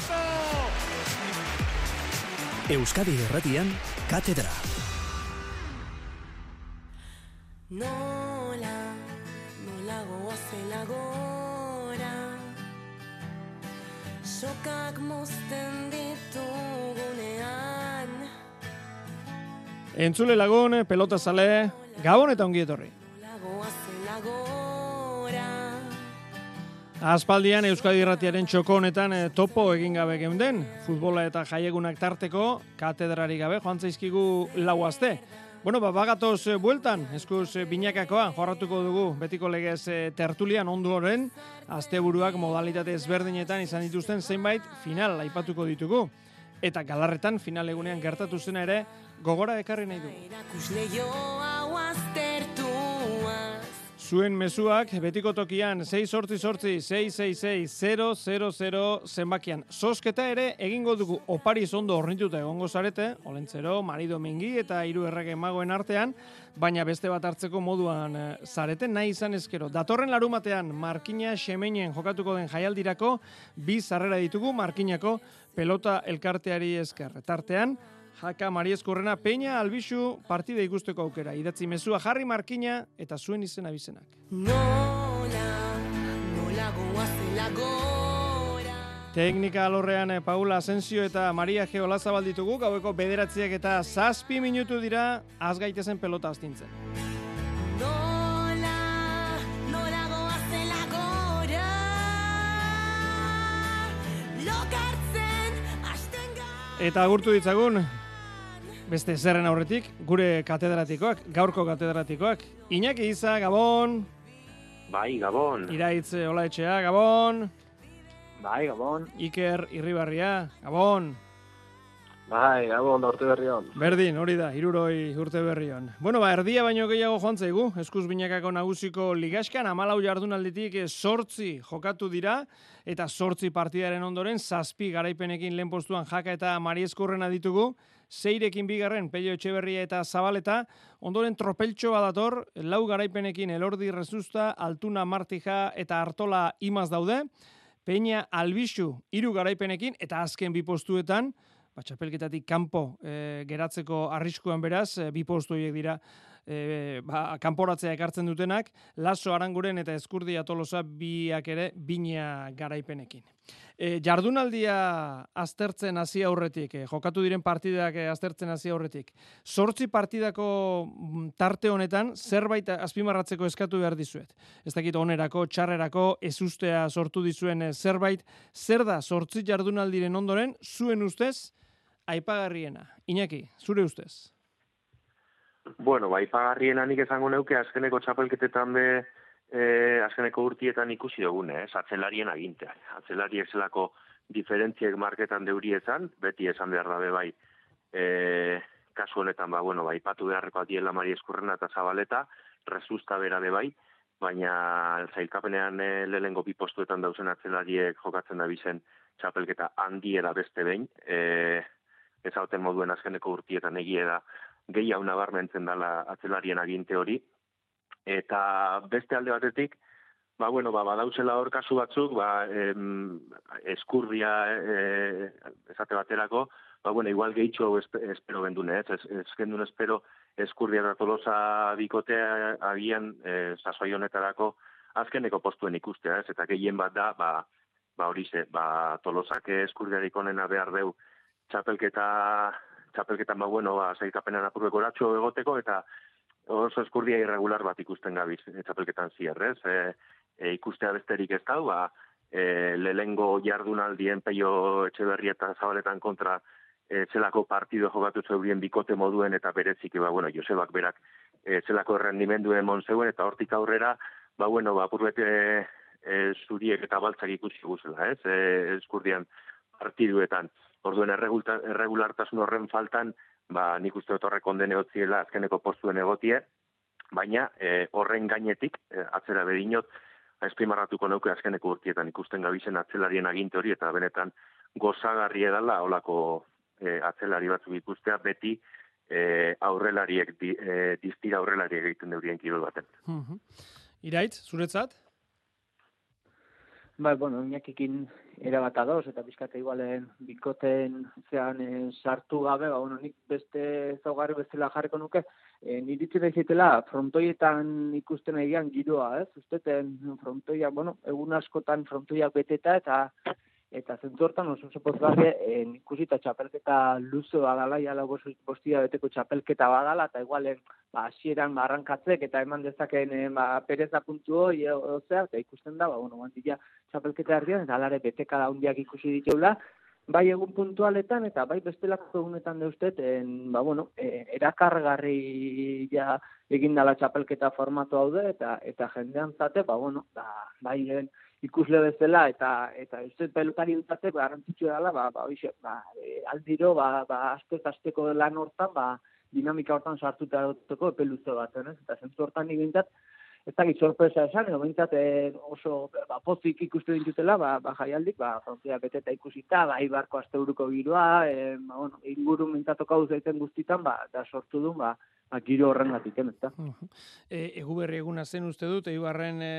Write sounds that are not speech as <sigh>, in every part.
golazo! Euskadi Erratian, Katedra. Nola, nola goazela gora Sokak mozten ditugunean Entzule lagun, pelota zale, gabon eta ongi etorri. Aspaldian Euskadi Irratiaren txoko honetan eh, topo egin gabe geunden, futbola eta jaiegunak tarteko, katedrari gabe, joan zaizkigu lau aste. Bueno, ba, bagatoz eh, bueltan, eskuz eh, binakakoa, jorratuko dugu, betiko legez eh, tertulian ondu horren, asteburuak modalitate ezberdinetan izan dituzten zenbait final aipatuko ditugu. Eta galarretan final egunean gertatu zena ere, gogora ekarri nahi dugu. Zuen mezuak betiko tokian 6 sortzi sortzi 666 zenbakian. Sosketa ere egingo dugu opari zondo hornituta egongo zarete, Olentzero, Mari Domingi eta hiru errege magoen artean, baina beste bat hartzeko moduan eh, zarete nahi izan ezkero. Datorren larumatean Markina Xemeinen jokatuko den jaialdirako bi sarrera ditugu Markinako pelota elkarteari esker. Tartean, Jaka Mari Eskurrena Peña Albixu partida ikusteko aukera. Idatzi mezua Jarri Markina eta zuen izena bizenak. Nola, nola goazela gora Teknika alorrean eh, Paula Asensio eta Maria Geolazabal ditugu, gaueko bederatziak eta zazpi minutu dira, az gaitezen pelota astintzen. Nola, nola goazela gora Lokartzen, asten gara Eta agurtu ditzagun, beste zerren aurretik, gure katedratikoak, gaurko katedratikoak. Iñaki Iza, Gabon, Bai, Gabon. Iraitz eh, Olaetxea, Gabon, Bai, Gabon. Iker Irribarria, Gabon, Bai, Gabon, da urte berri hon. Berdin, hori da, iruroi urte berrion. Bueno, ba, erdia baino gehiago joan zaigu, eskuz binakako nagusiko ligaskan, amalau jardunalditik eh, sortzi jokatu dira, eta sortzi partidaren ondoren, zazpi garaipenekin lehen postuan jaka eta Mari Eskurrena ditugu, zeirekin bigarren, Pello Etxeberria eta Zabaleta, ondoren tropeltxo badator, lau garaipenekin Elordi Rezusta, Altuna Martija eta Artola Imaz daude, Peña Albixu hiru garaipenekin eta azken bi postuetan, ba, txapelketatik kanpo e, geratzeko arriskuan beraz, e, bi postu horiek dira e, ba, kanporatzea ekartzen dutenak, Laso Aranguren eta Eskurdi Atolosa biak ere bina garaipenekin. E, jardunaldia aztertzen hasi aurretik, e, jokatu diren partidak e, aztertzen hasi aurretik. Zortzi partidako mm, tarte honetan zerbait azpimarratzeko eskatu behar dizuet. Ez dakit onerako, txarrerako, ezustea sortu dizuen e, zerbait, zer da zortzi jardunaldiren ondoren, zuen ustez, aipagarriena. Iñaki, zure ustez. Bueno, bai, pagarriena nik esango neuke azkeneko txapelketetan be, eh, azkeneko urtietan ikusi dugun, eh, atzelarien agintea. Atzelariek zelako diferentziek marketan deuri ezan, beti esan behar dabe bai, eh, kasu honetan, ba, bueno, bai, patu beharreko adiela Mari Eskurrena eta Zabaleta, rezusta bera be bai, baina zailkapenean e, lehengo bi postuetan dauzen atzelariek jokatzen da bizen txapelketa handiela beste behin, e, ez hauten moduen azkeneko urtietan egie da gehiago nabarmentzen dela atzelarien aginte hori. Eta beste alde batetik, ba, bueno, ba, badauzela hor kasu batzuk, ba, em, eskurdia e, esate baterako, ba, bueno, igual gehitxo espero bendune, ez, ez, ez espero eskurdia eta tolosa bikotea agian e, sasoi honetarako azkeneko postuen ikustea, ez, eta gehien bat da, ba, ba hori ze, ba, tolosak eskurdiarik onena behar deu txapelketa, txapelketan ba, bueno, ba, zailkapenan apurreko eratxo egoteko, eta oso eskurdia irregular bat ikusten gabiz txapelketan zierrez. E, e, ikustea besterik ez dau, ba, e, lehengo jardunaldien peio etxeberri eta zabaletan kontra e, zelako partido jokatu zeurien bikote moduen eta berezik, ba, bueno, Josebak berak e, zelako errendimendu emon zeuen, eta hortik aurrera, ba, bueno, ba, purbete e, zuriek eta baltzak ikusi guzela, ez, e, eskurdian partiduetan. Orduen erregulartasun horren faltan, ba, nik uste dut horrek ondene hotziela azkeneko postuen egotie, baina e, horren gainetik, e, atzera bedinot, azpimarratuko neuke azkeneko urtietan ikusten gabizen atzelarien aginte hori, eta benetan gozagarri edala olako e, atzelari batzuk ikustea, beti e, aurrelariek, di, e, diztira aurrelariek egiten deurien kirol baten. Mhm. Iraitz, zuretzat? Bai, bueno, Iñakikin erabat adoz, eta bizkate igualen bikoten zean eh, sartu gabe, ba, bueno, nik beste zaugarri bezala jarriko nuke, e, niritzen daizitela frontoietan ikusten egian giroa, ez? Usteten frontoia, bueno, egun askotan frontoiak beteta eta eta zentu hortan oso oso pozgarri e, ikusita txapelketa luze badala, jala bostia beteko txapelketa badala, eta igualen ba, hasieran barrankatzek eta eman dezakeen e, ba, pereza puntu hori e, ozea, eta ikusten da, ba, bueno, mantilla txapelketa erdian, eta alare beteka da hundiak ikusi diteula, bai egun puntualetan eta bai bestelako egunetan deustet, en, ba, bueno, e, erakargarri ja egin dala txapelketa formatu hau eta eta jendean zate, ba, bueno, ba, bai lehen, ikusle bezala eta eta uste pelotari dutate garrantzitsu dela ba ba hoize ba e, aldiro ba ba aste asteko lan hortan ba dinamika hortan sartuta duteko epeluze bat ez eta zentzu hortan ni bintzat ez da sorpresa esan edo bintzat e, oso ba pozik ikusten ditutela ba ba jaialdik ba frontea beteta ikusita ba ibarko asteuruko giroa e, ba bueno inguru mintzatoka zaiten guztitan ba da sortu du ba, giro horren gatik, ez E, egu berri eguna zen uste dut, eibarren e,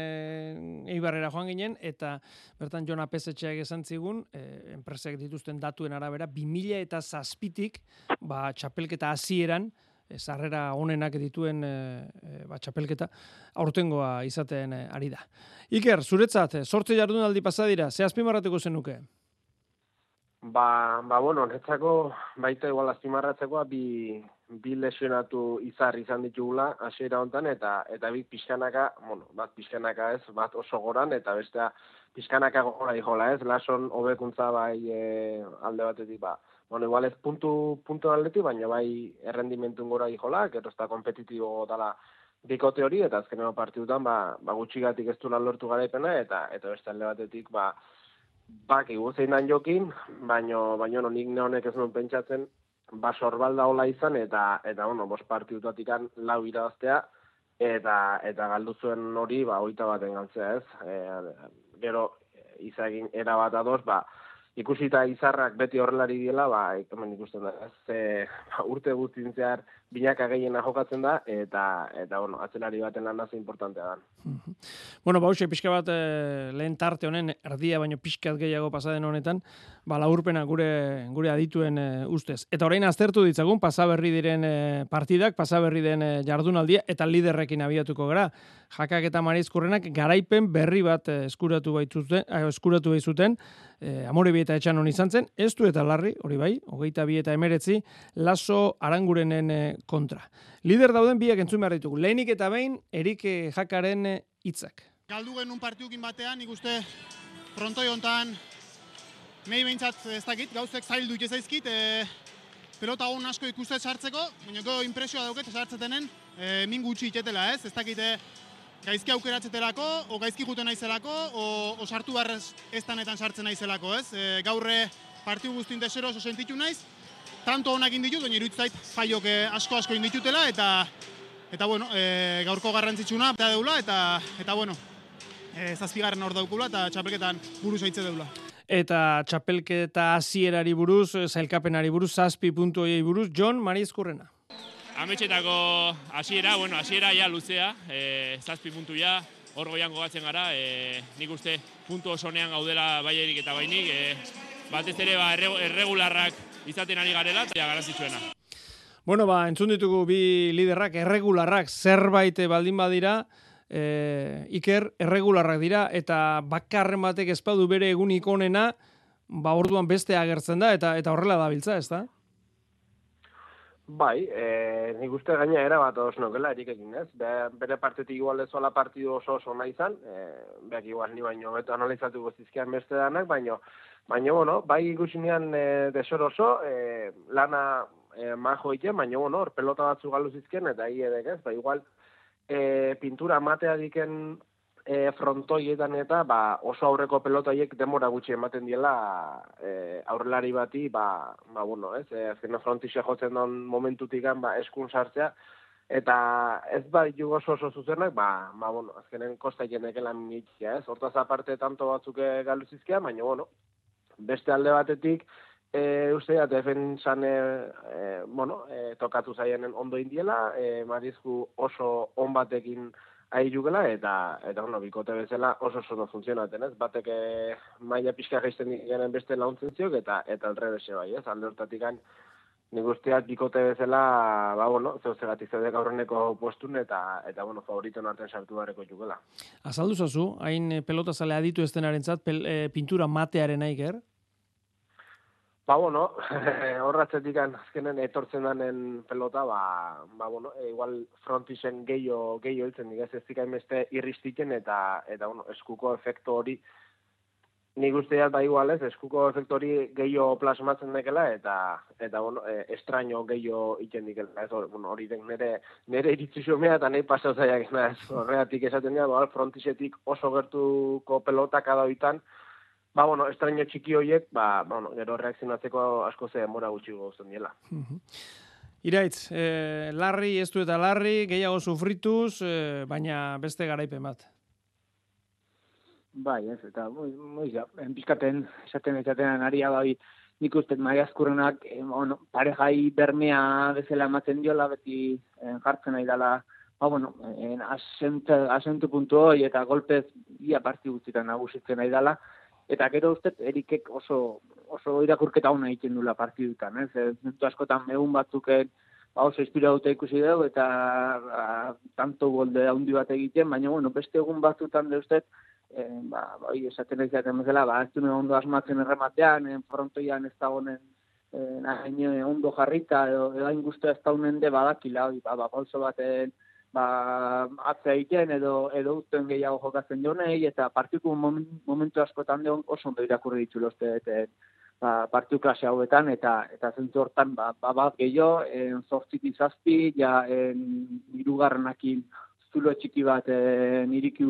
eibarrera joan ginen, eta bertan Jona Pesetxeak esan zigun, e, enpresek dituzten datuen arabera, 2000 eta zazpitik, ba, txapelketa hasieran e, sarrera honenak dituen e, e, ba, txapelketa, aurtengoa izaten e, ari da. Iker, zuretzat, sortze jardunaldi pasadira, ze azpimarratuko zenuke? Ba, ba bueno, netzako baita igual azpimarratzekoa bi, bi lesionatu izar izan ditugula hasiera hontan eta eta bi pixkanaka, bueno, bat pixkanaka ez, bat oso goran eta bestea pixkanaka gora dijola ez, lason hobekuntza bai e, alde batetik ba. Bueno, igual ez puntu, puntu aldetik, baina bai errendimentun gora dijola, gero ez da kompetitibo dala bikote hori, eta azkeneko partidutan, ba, ba gutxigatik ez du lortu garaipena, eta eta beste alde batetik, ba, bak, iguzein dan jokin, baino, baino, no, nik neonek ez nuen pentsatzen, ba sorbalda hola izan eta eta bueno, bost partidutatik lau irabaztea eta eta galdu zuen hori ba 21 baten galtzea, ez? E, gero izagin era bat ados, ba ikusita izarrak beti horrelari diela, ba, hemen ikusten da, ez, e, ba, urte guztin zehar binaka gehiena jokatzen da, eta, eta bueno, atzelari baten lan nazi importantea da. Bueno, ba, pixka bat e, lehen tarte honen, erdia baino pixkat gehiago pasaden honetan, ba, laurpena gure, gure adituen e, ustez. Eta orain aztertu ditzagun, pasaberri diren e, partidak, pasaberri den e, jardunaldia, eta liderrekin abiatuko gara. Jakak eta marizkurrenak garaipen berri bat eskuratu baitzuten, eskuratu baitzuten, e, amore bieta etxan hon izan zen, ez du eta larri, hori bai, hogeita bieta emeretzi, laso arangurenen kontra. Lider dauden biak entzun behar ditugu. Lehenik eta behin, erik jakaren hitzak. Galdu genuen partiukin batean, nik uste frontoi hontan mehi behintzat ez dakit, gauzek zail dut ezaizkit, e, pelota hon asko ikuste sartzeko, baina go impresioa dauket sartzetenen, e, min gutxi itetela ez, ez dakit e, gaizki aukeratzetelako, o gaizki juten naizelako, o, o sartu barrez ez tanetan sartzen naizelako ez. E, gaurre partiu guztin desero oso sentitu naiz, tanto honak inditut, baina iruditzait faiok asko asko inditutela, eta eta bueno, e, gaurko garrantzitsuna eta deula, eta, eta bueno, e, zazpigarren hor daukula, eta txapelketan buruz haitze deula. Eta txapelketa hasierari buruz, zailkapenari buruz, zazpi puntu buruz, John Marizkurrena. Ametxetako hasiera, bueno, hasiera ja luzea, e, zazpi puntu ja, hor goian gogatzen gara, e, nik uste puntu osonean gaudela baierik eta bainik, e, batez ere ba, erregularrak izaten ari garela, eta garantzitsuena. Bueno, ba, entzun ditugu bi liderrak, erregularrak, zerbait baldin badira, e, iker, erregularrak dira, eta bakarren batek ezpadu bere egun ikonena, ba, orduan beste agertzen da, eta eta horrela da biltza, ez da? Bai, e, nik uste gaina era bat oso nokela erik egin, ez? Be, bere partetik igual ez ola partidu oso oso nahi zan, e, beak igual ni baino beto analizatu gozizkian beste danak, baino, baino, bueno, bai ikusinean e, desor oso, e, lana e, majo ite, baino, bueno, hor pelota batzu galu zizkien, eta hi edek, ez? Ba, igual, e, pintura matea diken e, frontoietan eta ba, oso aurreko pelotaiek demora gutxi ematen diela e, aurrelari bati, ba, ba bueno, ez, e, azkena frontixe jotzen don momentutik ba, eskun sartzea, eta ez ba ditu oso oso zuzenak, ba, ba bueno, azkenen kosta jenekela mitzia, ez, hortaz aparte tanto batzuk galuzizkia, baina, bueno, beste alde batetik, E, uste da, defensan, e, bueno, e, tokatu zaienen ondo indiela, e, marizku oso on batekin ahi jugela, eta, eta bueno, bikote bezala oso oso funtzionaten, ez? Batek eh, maila pixka jaisten genen beste launtzen ziok, eta eta alrebese bai, ez? Alde hortatik nik usteak bikote bezala, ba, bueno, zeu zegatik zeude gaurreneko postun, eta, eta bueno, favoritoen artean sartu barreko jugela. Azaldu zazu, hain eh, pelota zale aditu estenarentzat pel, eh, pintura matearen aiker? Ba, bueno, <laughs> horratzetik azkenen etortzen danen pelota, ba, ba bueno, e, igual frontisen gehiago, gehiago heltzen, nik ez zikain beste irristiken, eta, eta, bueno, eskuko efektu hori, nik uste dut, ba, igual ez, eskuko efektu hori gehiago plasmatzen dekela, eta, eta, bueno, e, estraño gehiago iten dikela, ez, hor- bueno, hori den nere, nere iritzi xumea, eta nahi pasau zaiak, ez, horregatik esaten dira, ba, frontisetik oso gertuko pelota kada hoitan, ba, bueno, estraño txiki horiek, ba, bueno, gero reakzionatzeko asko ze denbora gutxi gozten diela. Iraitz, eh, larri, ez du eta larri, gehiago sufrituz, eh, baina beste garaipen bat. Bai, ez, eta, moi, ja, enpizkaten, esaten esaten aria bai, nik uste Maria Azkurrenak, eh, bueno, parejai bermea bezala ematen diola, beti eh, jartzen nahi dela, ba, bueno, eh, asentu, asentu puntu hoi, eta golpez, ia parti guztietan nagusitzen nahi dela, eta gero uste, erikek oso, oso irakurketa hona egiten dula partidutan, ez, momentu askotan egun batzuken, ba, oso inspiratuta ikusi dugu, eta ba, tanto golde handi bat egiten, baina, bueno, beste egun batzutan de uste, eh, ba, bai, esaten ez jaten bezala, ba, ez ondo asmatzen errematean, en frontoian ez dagoen eh, ondo jarrita, edo, edo hain guztua ez daunen de badakila, ba, ba, pauso baten, ba, atzea egiten, edo, edo uzten gehiago jokatzen jonei, eta partiku momen- momentu askotan de oso ondo irakurri ditu uste, eta, ba, partiu klase hauetan, eta eta zentzu hortan, ba, ba bat gehiago, en zortzik izazpi, ja, en, irugarrenakin zulo txiki bat e, niriki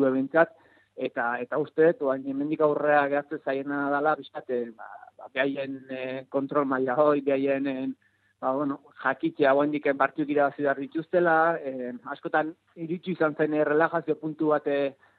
eta eta uste dut, oain hemendik aurrea gehatzen zaiena dela, bizkate, ba, ba, behaien e, kontrol maila hoi, behaien e, ba, bueno, jakitzea oaindik partiuk irabazi behar dituztela, e, askotan iritsi izan zen relajazio puntu bat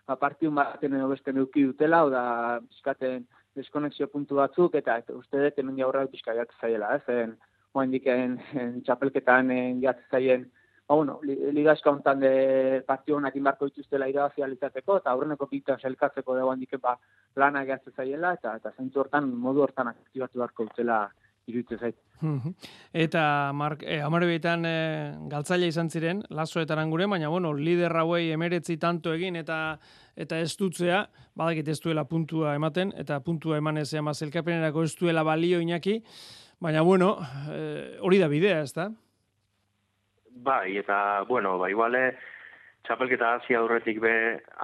ba, partiun baten edo beste neuki dutela, oda bizkaten deskonexio puntu batzuk, eta, eta uste dut hemen pixka gehatzen zaiela, ez, en, oaindik en, en txapelketan en, zaien, ba, bueno, li, ligaska hontan de partio honak inbarko dituztela irabazi alizateko, eta aurreneko bitan selkatzeko dago handik ba, lana gehatzen zaiela, eta, eta zentzu hortan, modu hortan aktibatu beharko dutela iruditzen zait. Mhm. Eta mark, e, amarebietan e, galtzaile izan ziren, laso eta arangure, baina bueno, lider hauei emeretzi tanto egin eta eta ez dutzea, badakit ez duela puntua ematen, eta puntua emanez ama zelkapenerako ez duela balio inaki, baina bueno, e, hori da bidea, ez da? Bai, eta, bueno, ba, iguale, txapelketa hasi aurretik be,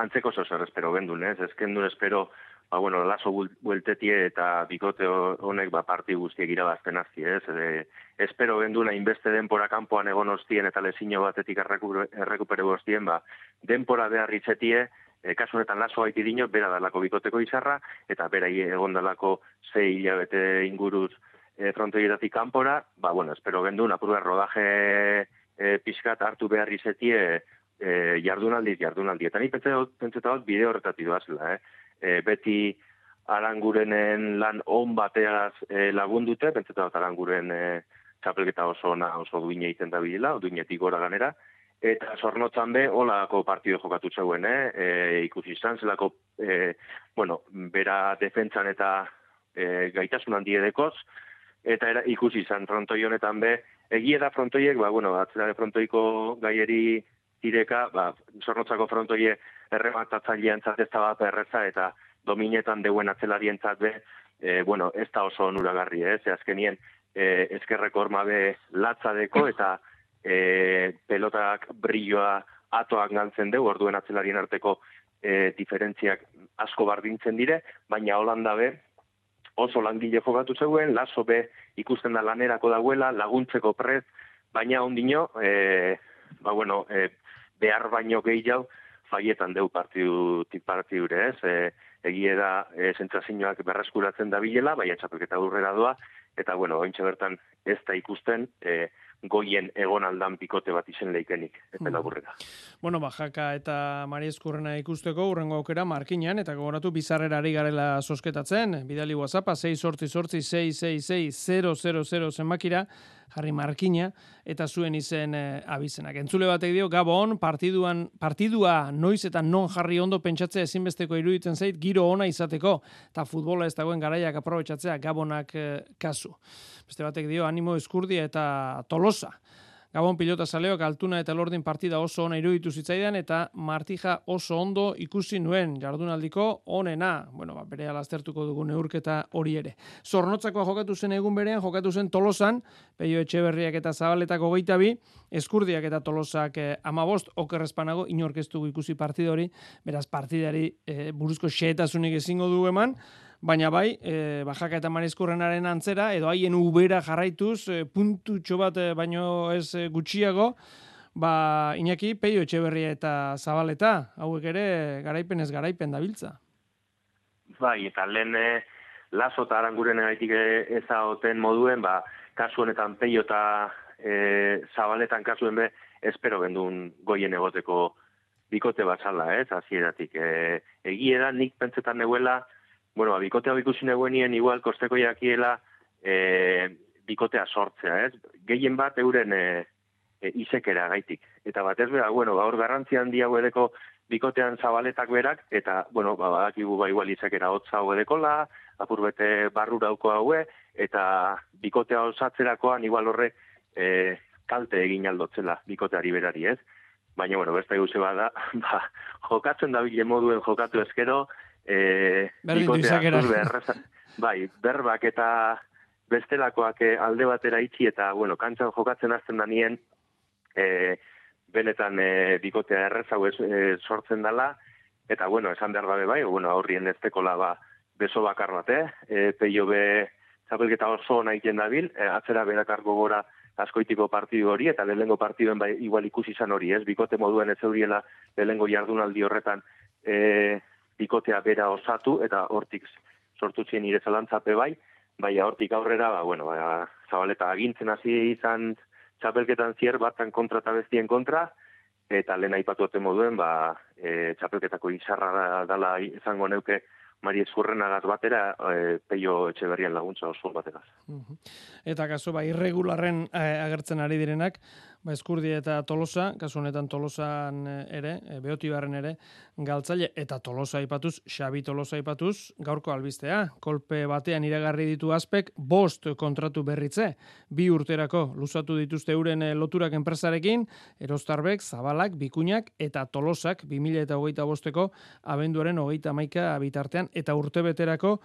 antzeko zozer espero gendun, ez? Ez gendun espero, ba, bueno, laso buel- bueltetie eta bikote ho- honek, ba, parti guztiek irabazten hasi, ez? E, espero gendun hainbeste denpora kanpoan egon ostien eta lezino batetik errekupere, bostien, ba, denpora behar itzetie, e, kasu honetan laso haiti dino, bera dalako bikoteko izarra, eta bera egon dalako zei hilabete inguruz e, frontoietatik kanpora, ba, bueno, espero gendun, apurua rodaje e, pixkat hartu behar izetie e, jardunaldiz jardunaldi. Eta pentseta dut bide horretatik doazela, eh? E, beti arangurenen lan on bateaz e, lagundute, pentseta dut aranguren e, txapelketa oso ona, oso duine egiten da bilela, duinetik gora ganera, eta zornotzan be, holako partido jokatu zeuen, eh? E, ikusi izan zelako, e, bueno, bera defentsan eta e, gaitasun handiedekoz, eta era, ikusi izan frontoi honetan be, egie da frontoiek, ba, bueno, atzera frontoiko gaieri direka, ba, zornotzako frontoie errematatzailean ez da bat erreza, eta dominetan deuen atzelarien be, e, bueno, ez da oso onuragarri, ez, eh? azkenien, e, ezkerreko orma be latza deko, eta e, pelotak brilloa atoak galtzen dugu, orduen atzelarien arteko e, diferentziak asko bardintzen dire, baina Holanda be, oso langile jokatu zeuen, laso be ikusten da lanerako dagoela, laguntzeko prez, baina ondino, e, ba bueno, e, behar baino gehiago, faietan deu partidu partidure, ez? E, egie da e, sentsazioak berreskuratzen da bilela, baina txapelketa aurrera doa, eta bueno, ointxe bertan ez da ikusten e, goien egon aldan pikote bat izen leikenik, ez dela burrera. Bueno, ba, jaka eta Mari Eskurrena ikusteko urrengo aukera markinan, eta gogoratu bizarrera ari garela sosketatzen, bidali whatsappa 6 sortzi sortzi 666 000 zenbakira, jarri markina, eta zuen izen e, abizenak. Entzule batek dio, Gabon, partiduan, partidua noiz eta non jarri ondo pentsatzea ezinbesteko iruditzen zait, giro ona izateko, eta futbola ez dagoen garaiak aprobetsatzea Gabonak e, kasu. Beste batek dio, animo eskurdia eta tolosa. Gabon pilota saleok altuna eta lordin partida oso ona iruditu zitzaidan eta Martija oso ondo ikusi nuen jardunaldiko onena. Bueno, ba, bere alaztertuko dugu neurketa hori ere. Zornotzakoa jokatu zen egun berean, jokatu zen tolosan, peio etxeberriak eta zabaletako geita bi, eskurdiak eta tolosak eh, amabost, okerrezpanago, inorkeztu ikusi partidori, beraz partidari eh, buruzko xeetasunik ezingo du eman, baina bai, e, bajaka eta marizkurrenaren antzera, edo haien ubera jarraituz, e, puntu txobat e, baino ez e, gutxiago, ba, Iñaki, peio etxeberria eta zabaleta, hauek ere garaipen ez garaipen dabiltza. Bai, eta lehen e, laso eta aranguren egaitik ezaoten moduen, ba, kasu honetan peio eta e, zabaletan kasuen be, espero gendun goien egoteko bikote batzala, ez, azieratik. E, egie da, nik pentsetan neguela, bueno, ba, bikotea ikusi neguenien igual kosteko jakiela e, bikotea sortzea, ez? Gehien bat euren e, e, isekera gaitik. Eta bat ez bera, bueno, ba, hor garrantzi handi hau bikotean zabaletak berak, eta, bueno, ba, badakigu ba, igual isekera hotza hau edekola, apurbete barrurauko haue, eta bikotea osatzerakoan igual horre e, kalte egin aldotzela bikoteari berari, ez? Baina, bueno, besta eguze bada, <laughs> ba, jokatzen da bile moduen jokatu ezkero, e, bikotea, bai, berbak eta bestelakoak eh, alde batera itxi eta, bueno, kantxan jokatzen azten da nien, e, benetan e, bikotea errezau ez, e, sortzen dela, eta, bueno, esan behar gabe bai, bueno, aurrien ez tekola ba, beso bakar bat, eh? E, peio be, zapelketa oso nahi dabil, e, atzera berakargo gora askoitiko partidu hori, eta lehengo partiduen bai, igual ikusi izan hori, ez? Bikote moduen ez euriela lehengo jardunaldi horretan e, bikotea bera osatu eta hortik sortu zien ire zalantzape bai, bai hortik aurrera, ba, bueno, ba, zabaleta agintzen hasi izan txapelketan zier batan kontra eta bestien kontra, eta lehen aipatu moduen, ba, e, txapelketako izarra dala izango neuke Mari Ezkurrenagaz batera, e, peio etxe berrian laguntza oso batera. Eta kaso, ba, irregularren e, agertzen ari direnak, ba, eskurdi eta tolosa, kasu honetan tolosan eh, ere, e, beotibarren ere, galtzaile. Eta tolosa aipatuz, xabi tolosa aipatuz, gaurko albistea, kolpe batean iragarri ditu aspek, bost kontratu berritze, bi urterako luzatu dituzte euren eh, loturak enpresarekin, erostarbek, zabalak, bikuñak eta tolosak, 2000 eta hogeita bosteko, abenduaren hogeita maika bitartean, eta urte beterako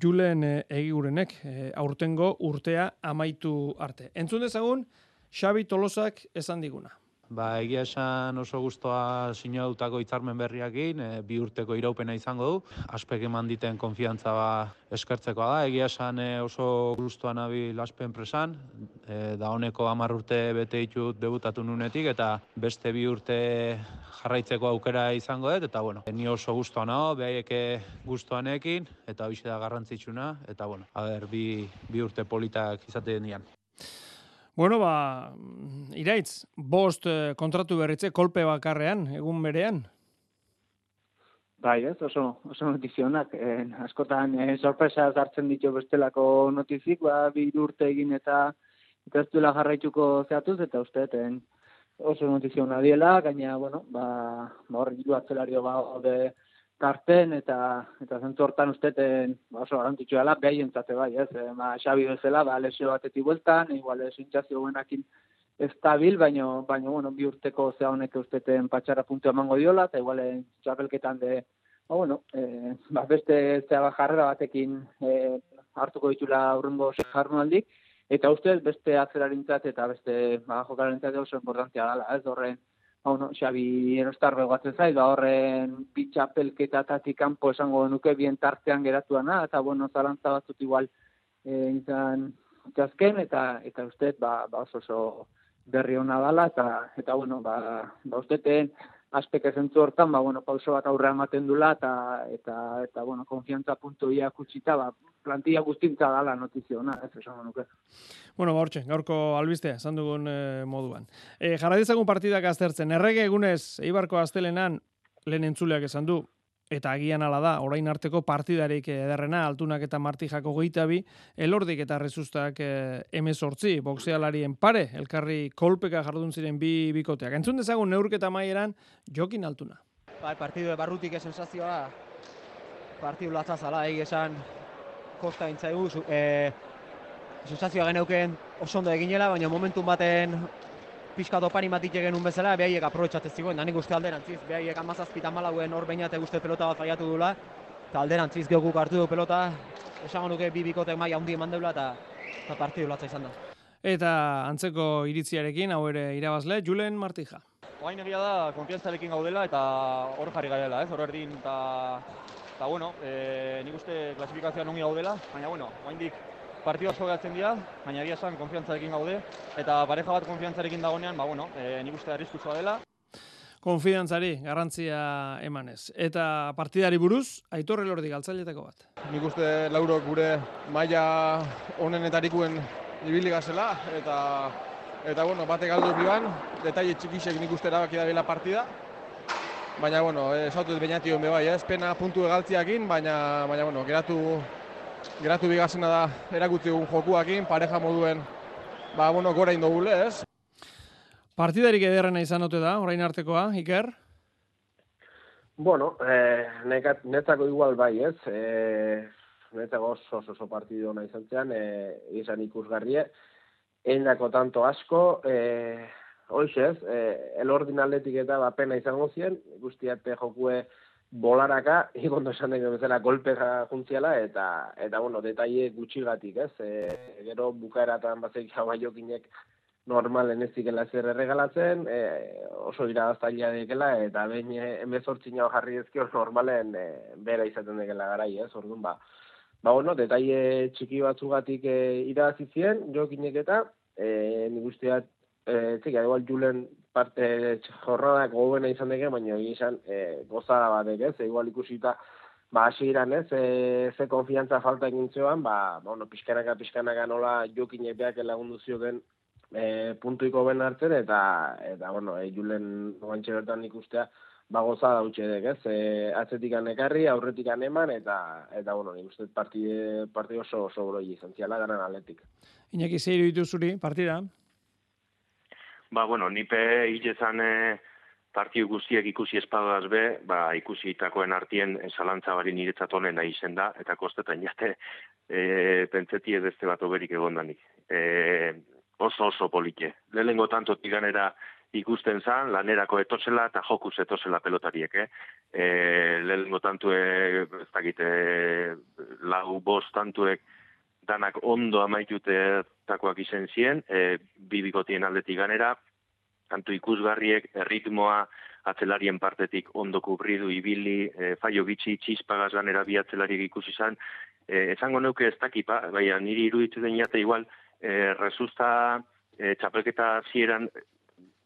julen egigurenek, aurtengo urtea amaitu arte. Entzun dezagun, Xabi Tolosak esan diguna. Ba, egia esan oso gustoa sinadutako hitzarmen berriakin, e, bi urteko iraupena izango du. Aspek eman diten konfiantza ba eskertzekoa da. Egia esan e, oso gustoa nabi laspen presan, e, da honeko 10 urte bete ditut debutatu nunetik eta beste bi urte jarraitzeko aukera izango dut eta bueno, ni oso gustoa nago, behaieke gustoanekin eta hoize da garrantzitsuna eta bueno, a ber, bi, bi urte politak izate dian. Bueno, ba, iraitz, bost eh, kontratu berritze kolpe bakarrean, egun berean? Bai, ez, oso, oso notizionak. Eh, askotan, eh, sorpresa hartzen ditu bestelako notizik, ba, bi urte egin eta eta ez duela jarraituko zehatuz, eta uste, ten, oso notiziona diela, gaina, bueno, ba, ba horri du atzelario ba, de, tarten eta eta zentzu hortan usteten oso garantitxo dela behientzate bai, ez? E, ma Xabi bezala ba lesio batetik bueltan, igual ez intzazio buenakin estabil, baino baino bueno, bi urteko zea honek usteten patxara puntu emango diola eta igual txapelketan de ba bueno, e, ba, beste zea jarrera batekin e, hartuko ditula aurrengo jardunaldik eta ustez beste atzerarintzat eta beste ba jokalarentzat oso importantea dela, ez? Horren hau no, Xabi erostar begoatzen zait, ba horren pitxapelketatatik kanpo esango nuke bien tartean geratuana, eta bueno, zalantza batzut igual e, izan txazken, eta eta ustez, ba, ba oso oso berri hona dala, eta, eta bueno, ba, ba usteten, aspek ezentzu hortan, ba, bueno, pauso bat aurre ematen dula, eta, eta, eta bueno, konfiantza puntu ia kutsita, ba, plantilla guztintza dala notiziona, ez esan nuke. Bueno, ba, gaurko albistea, esan dugun eh, moduan. E, Jarra dizagun partidak aztertzen, errege egunez, Eibarko astelenan, lehen entzuleak esan du, eta agian ala da, orain arteko partidarik ederrena, altunak eta martijako geitabi, elordik eta rezustak eh, emezortzi, boxealarien pare, elkarri kolpeka jardun ziren bi bikoteak. Entzun dezagun neurketa maieran, jokin altuna. Bai, partidu barrutik sensazioa, partidu latza zala, egi esan, kosta intzaigu, e, sensazioa geneuken oso ondo eginela, baina momentu baten pixka dopari matik genuen bezala, behaiek aprobetsatzen zigoen, da nik uste alderantziz, behaiek amazazpita malauen hor bainate uste pelota bat faiatu dula, eta alderantziz geukuk hartu du pelota, esango nuke bi bikotek maila handi eman deula, eta, eta partidu latza izan da. Eta antzeko iritziarekin, hau ere irabazle, Julen Martija. Oain egia da, konfiantzarekin gaudela eta hor jarri garela, ez? Hor erdin eta, eta bueno, e, nik uste klasifikazioan ongi gaudela, baina bueno, oaindik partidua oso gehatzen dira, baina egia esan konfiantzarekin gaude, eta pareja bat konfiantzarekin dagonean, ba bueno, e, nik uste arriskutsua dela, Konfidantzari, garrantzia emanez. Eta partidari buruz, Aitor Elordi galtzailetako bat. Nik uste laurok gure maila honenetarikuen ibili gazela, eta eta bueno, bate galdu biban, detaile txikisek nik uste erabaki da bila partida. Baina, bueno, eh, esatu ez bainati hon bai, ez pena puntu egaltziakin, baina, baina bueno, geratu, geratu bigazena da erakutzi dugun jokuakin, pareja moduen, ba, bueno, gora indogule, ez? Partidarik ederrena izan ote da, orain artekoa, Iker? Bueno, eh, nekat, netzako igual bai, ez? Eh, netzako oso oso, oso partidu ona izan zean, eh, izan ikusgarrie. Eindako tanto asko, eh, hoxe ez, eh, elordin atletik eta ba, pena izango zien, guztiate jokue bolaraka, <laughs> ikondo esan dago bezala golpeka juntziala, eta, eta bueno, detaile gutxigatik, ez? Eh, gero bukaeratan bazeik jokinek normalen ez zikela zer erregalatzen, e, oso irabaztailea dekela, eta behin emezortzin hau jarri ezkio normalen e, bera izaten dekela garai, ez, orduan, ba, ba, bueno, detaile txiki batzugatik e, irabazi zien, jokinek eta, e, nik usteat, e, txika, igual julen parte jorradak gobena izan deke, baina egia izan e, gozada batek, ez, e, igual ikusita, ba, hasieran ez, e, ze konfiantza falta egin zioan, ba, bueno, pixkanaka, pixkanaka nola jokinek beak lagundu zioten e, puntuiko ben hartzen, eta, eta bueno, e, julen guantxe bertan ikustea, ba goza da dek, ez? E, atzetik ekarri, aurretik eman, eta, eta bueno, nik uste partide, partide oso, oso broi izan ziala ganan atletik. Iñaki zeiru ditu zuri, partida? Ba, bueno, nipe hilezan e, partiu guztiek ikusi espadaz be, ba, ikusi itakoen artien zalantza bari niretzat honena izen da, eta kostetan jate <laughs> e, pentseti ez beste bat oberik egondanik. E, oso oso polite. Lehenengo tanto tiganera ikusten zan, lanerako etosela eta jokuz etosela pelotariek, eh? E, lehenengo tantu, e, ez dakit, lau bost tantuek danak ondo amaitute takoak izen zien, e, bibikotien aldetik ganera, tantu ikusgarriek, erritmoa, atzelarien partetik ondo kubridu ibili, e, faio gitxi, txispagaz ganera bi atzelariek ikusi zan, e, esango neuke ez dakipa, baina niri iruditzen den jate igual, e, resulta e, txapelketa zieran,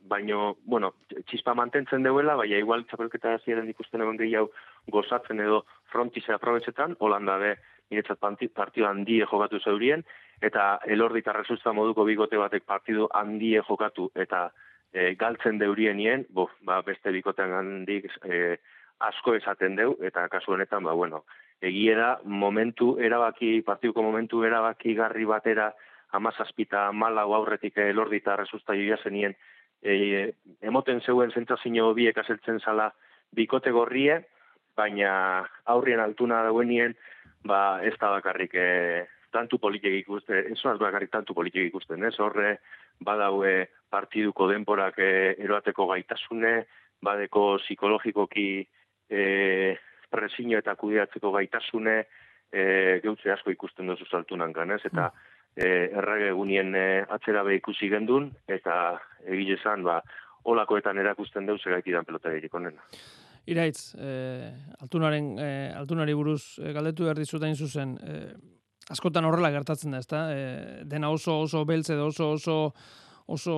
baino, bueno, txispa mantentzen deuela, baina igual txapelketa zieran ikusten egon gehiago gozatzen edo frontize aprobetsetan, Holanda be, niretzat partidu handie jokatu zeurien, eta elordi eta resulta moduko bigote batek partidu handie jokatu, eta e, galtzen deurienien, bo, ba, beste bikotean handik e, asko esaten deu, eta kasu honetan, ba, bueno, egiera momentu erabaki, partiduko momentu erabaki garri batera, amazazpita malau aurretik elordi eta resulta joia zenien, e, emoten zeuen zentzazio biek azeltzen zala bikote gorrie, baina aurrien altuna dauenien, ba, ez da bakarrik e, tantu politik ikusten, ez da bakarrik tantu politik ikusten, ez horre badaue partiduko denporak e, eroateko gaitasune, badeko psikologikoki e, presio eta kudeatzeko gaitasune, e, geutze asko ikusten duzu saltunan ganez, eta e, errege egunien e, atzera be ikusi gendun, eta egile esan, ba, olakoetan erakusten deu segaitidan pelotaririk onena. Iraitz, eh, altunaren, eh, altunari buruz eh, galdetu behar dizutain zuzen, eh, askotan horrela gertatzen da, ezta? Eh, dena oso oso beltze edo oso oso oso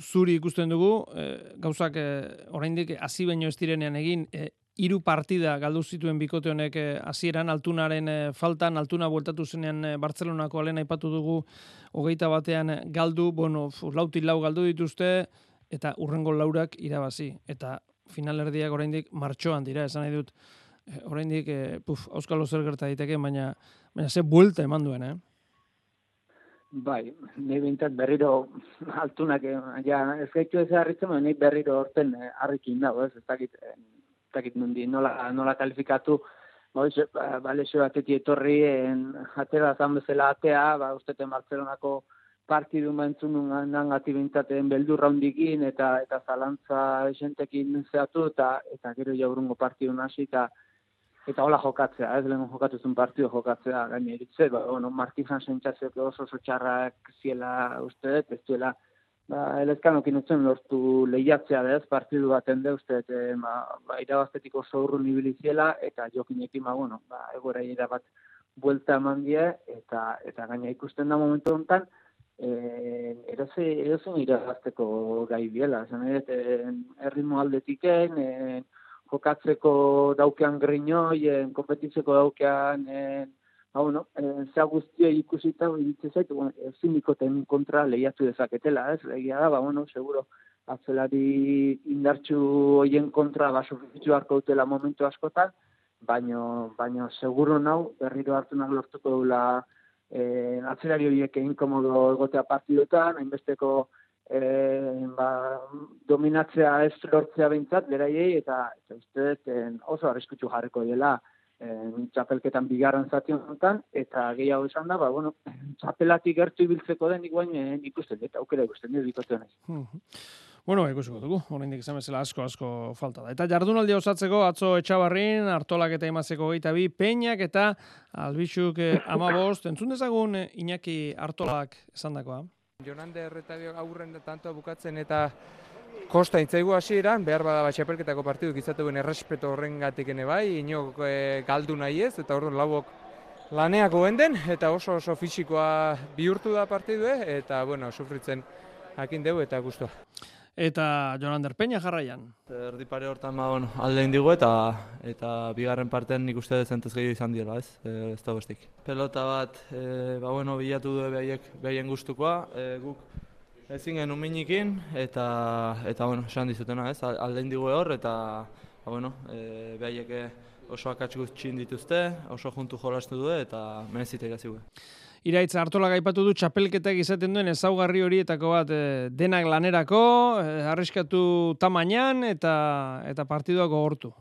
zuri ikusten dugu, eh, gauzak eh, oraindik hasi baino ez direnean egin, eh, hiru partida galdu zituen bikote honek hasieran altunaren faltan, altuna bueltatu zenean eh, Bartzelonako alen aipatu dugu hogeita batean galdu, bueno, lautik lau galdu dituzte, eta urrengo laurak irabazi. Eta finalerdiak oraindik martxoan dira, esan nahi dut eh, oraindik eh, puf, Euskalo zer gerta daiteke, baina baina ze buelta eman duen, eh? Bai, nahi bintzat berriro altunak, eh, ja, ez gaitu ez harritzen, baina nahi berriro horten harrikin dago, ez, ez dakit, ez dakit nundi, nola, nola kalifikatu, ez, ba, ba lesio batetik etorri, en, atera zan bezala atea, ba, usteten Barcelonako partidu mantzun nan bintzaten beldurra hundikin, eta eta zalantza esentekin zehatu, eta, eta gero jaurungo partidu hasi, eta eta hola jokatzea, ez? Lehen jokatu zuen partidu jokatzea, gaine eritze, ba, bueno, Martin Hansen txatzeko oso oso txarrak ziela uste ez duela, ba, elezkanokin utzen lortu lehiatzea da partidu baten da uste e, ba, ba, irabaztetik oso urrun ibili ziela, eta jokinekin, ba, bueno, ba, egora bat buelta eman die, eta, eta gaina ikusten da momentu honetan, eh eroze erozen irabazteko gai biela, esan eh erritmo aldetiken, eh jokatzeko daukean grinoien, kompetitzeko daukean, en, ba, bueno, en, zea guztia ikusita, iritze zaitu, bueno, ezin kontra lehiatu dezaketela, ez? Legia da, ba, bueno, seguro, atzelari indartxu hoien kontra, ba, sufritu harko dutela momentu askotan, baino, baino, seguro nau, berriro hartu lortuko dula, eh, atzelari horiek egin egotea partidotan, hainbesteko, e, ba, dominatzea ez lortzea behintzat, beraiei, eta, eta uste dut oso arriskutsu jarriko dela e, txapelketan bigarren zati honetan, eta gehiago esan da, ba, bueno, txapelatik gertu ibiltzeko den iguain e, ikusten, eta aukera ikusten dut dikote Bueno, ikusiko dugu, oraindik izan bezala asko asko falta da. Eta jardunaldi osatzeko atzo etxabarrin, hartolak eta imazeko geita bi, peinak eta albixuk eh, amabost. Entzun dezagun eh, Iñaki hartolak esan dakoa. Jonande erretadio aurren da tanto bukatzen eta kosta itzaigu hasieran behar bada bat xapelketako partidu izatuen errespeto horren ene bai, inok e, galdu nahi ez, eta orduan lauok laneak den eta oso oso fisikoa bihurtu da partidue, eta bueno, sufritzen hakin dugu eta guztua eta Jonander Peña jarraian. Erdi pare hortan ba, bueno, alde indigu eta eta bigarren partean nik uste dezentez gehiago izan dira, ez? E, ez da bestik. Pelota bat, e, ba, bueno, bilatu du behaiek, behaien gustukoa, e, guk ezin genuen minikin, eta, eta bueno, esan dizutena, ez? Alde indigu hor, eta, ba, bueno, e, behaiek oso akatz guztxin dituzte, oso juntu jolastu du, eta menezite gazi Iraitz hartola gaipatu du txapelketak izaten duen ezaugarri horietako bat e, denak lanerako, e, arriskatu tamainan eta eta partiduak gogortu.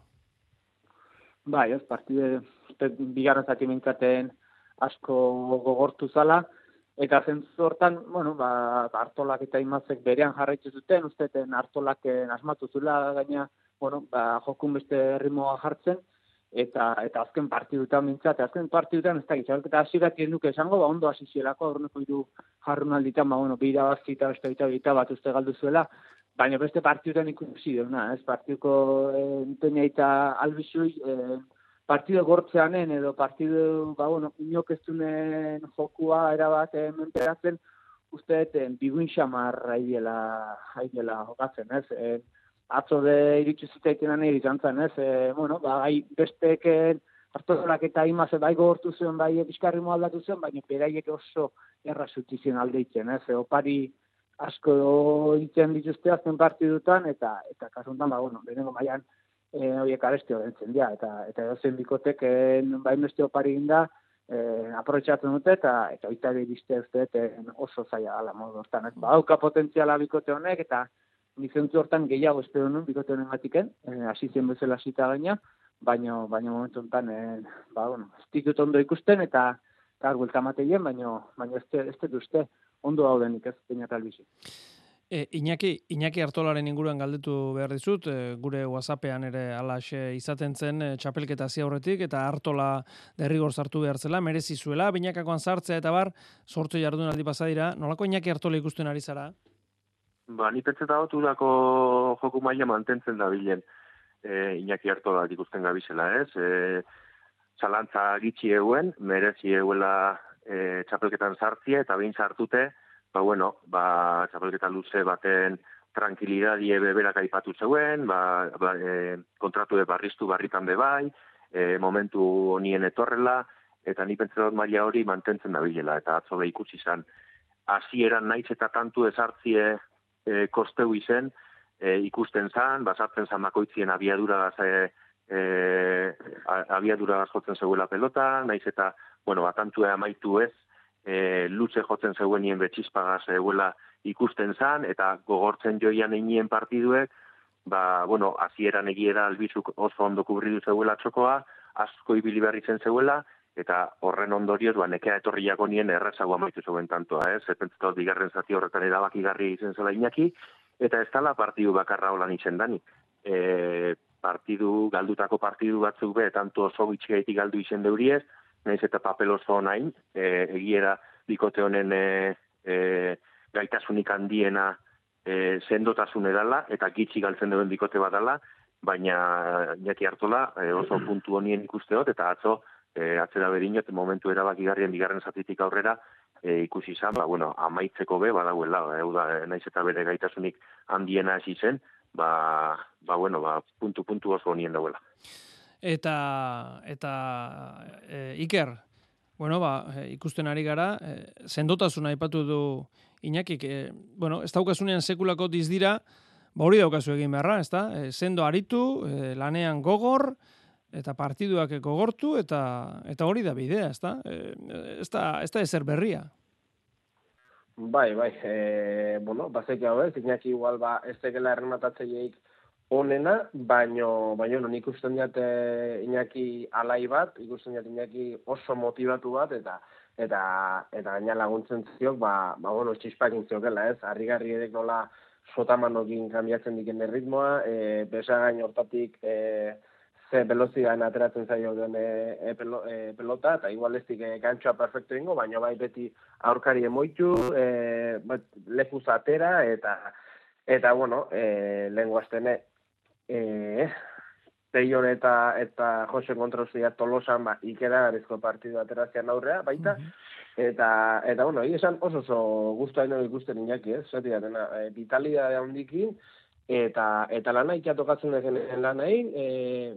Bai, ez, partide bigarren zati minkaten asko gogortu zala, eta zentzu hortan, bueno, ba, hartolak eta imazek berean jarraitzu zuten, usteten hartolak asmatu zula gaina, bueno, ba, jokun beste ritmoa jartzen, eta eta azken partidutan mintzat, azken partidutan ez da gitzak, eta hasirak ez nuke esango, ba, ondo hasi zielako, aurreko hiru jarrunalditan, ba, bueno, bira bazki eta beste eta bat uste galdu zuela, baina beste partidutan ikusi duna, ez partiduko eh, eta albizui, eh, partidu gortzeanen edo partidu, ba, bueno, inok ez dunen jokua erabat eh, menperatzen, uste, eh, biguin xamar haidiela, haidiela jokatzen, ez? Eh, atzo de iritsi zitaiten nahi izan zen, ez? E, bueno, ba, bai, besteken hartozolak eta imaz bai gogortu zuen, bai bizkarri aldatu zuen, baina beraiek oso erra zutizien alde itzen, ez? E, opari asko itzen dituzte azten partidutan, eta eta kasuntan, ba, bueno, lehenengo maian e, horiek aresti horrentzen dira, eta eta edozen bikotek e, bai beste opari inda, e, aprotxatzen dute, eta eta oita bizte uste, oso zaila ala modu hortan, ez? Ba, auka potentziala bikote honek, eta ni zentzu hortan gehiago espero nuen bikote honen gatiken, eh, hasi zen bezala hasita gaina, baina baina momentu honetan eh, ba bueno, ez ondo ikusten eta kar vuelta mateien, baina baina ez ez uste ondo daudenik ez peina talbizi. E, Iñaki, Iñaki Artolaren inguruan galdetu behar dizut, e, gure WhatsAppean ere alaxe izaten zen e, txapelketa horretik, eta Artola derrigor sartu behar zela, merezi zuela, binakakoan sartzea eta bar, sortu jardun aldi pasadira, nolako Iñaki Artola ikusten ari zara? Ba, ni pentseta dut udako joku maila mantentzen da bilen e, inaki hartu da ikusten gabizela, ez? E, zalantza gitxi eguen, merezi eguela e, txapelketan sartzia eta behin sartute, ba, bueno, ba, txapelketan luze baten tranquilidadie beberak aipatu zeuen, ba, ba, e, kontratu de barriztu barritan de bai, e, momentu honien etorrela, eta ni pentseta dut maila hori mantentzen da bilela, eta atzo ikusi izan, hasieran naiz eta tantu ezartzie e, kosteu izen, e, ikusten zan, basatzen zan makoitzien abiadura e, e, abiadura jotzen zegoela pelota, naiz eta, bueno, batantua amaitu ez, e, luze jotzen zegoenien betxispaga zegoela ikusten zan, eta gogortzen joian einien partiduek, ba, bueno, hasieran egiera albizuk oso ondo kubridu zegoela txokoa, asko ibili behar izen zegoela, eta horren ondorioz, ba, nekea etorriako nien errezago amaitu zegoen tantoa, ez? Eh? Zepentzuta bigarren zati horretan erabakigarri izen zela inaki, eta ez dala partidu bakarra holan izen dani. E, partidu, galdutako partidu batzuk be, tanto oso bitxigaitik galdu izen deuriez, naiz eta papel oso nain, e, egiera bikote honen e, e, gaitasunik handiena e, sendotasun edala, eta gitxi galtzen duen bikote badala, baina jaki hartola e, oso puntu honien ikusteot, eta atzo e, atzera berinot momentu erabakigarrien bigarren zatitik aurrera e, ikusi izan, ba, bueno, amaitzeko be, badauela, e, da, naiz eta bere gaitasunik handiena hasi zen, ba, ba, bueno, ba, puntu-puntu oso honien dauela. Eta, eta e, Iker, bueno, ba, e, ikusten ari gara, e, sendotasuna aipatu du Iñakik, e, bueno, ez daukasunean sekulako dizdira, ba hori daukazu egin beharra, ez da? E, sendo aritu, e, lanean gogor, eta partiduak gogortu, eta, eta hori da bidea, ez da? E, ez da, ez da ezer berria. Bai, bai, e, bueno, bazek hau ez, Iñaki igual ba, ez tegela errematatzeieik onena, baino, baino, no, nik usten diat eh, Iñaki alai bat, ikusten diat Iñaki oso motivatu bat, eta eta eta gaina laguntzen ziok, ba, ba bueno, txispak intziokela, ez? Harrigarri edek nola sotamanokin kanbiatzen diken ritmoa, e, besa gain hortatik e, ze velozidan ateratzen zaio den e, e, pelo, pelota, eta igual ez dik e, gantxoa perfecto ingo, baina bai beti aurkari emoitu, e, bat, lekuz atera, eta eta bueno, e, lehen guaztene, e, Teion eta eta Jose Kontrozia Tolosan ba ikera garizko partidu aterazian aurrea baita eta eta bueno, esan oso oso ino ikusten inaki, ez? Zati da dena, e, vitalidade handikin eta eta lana ikatokatzen egen lanai, e,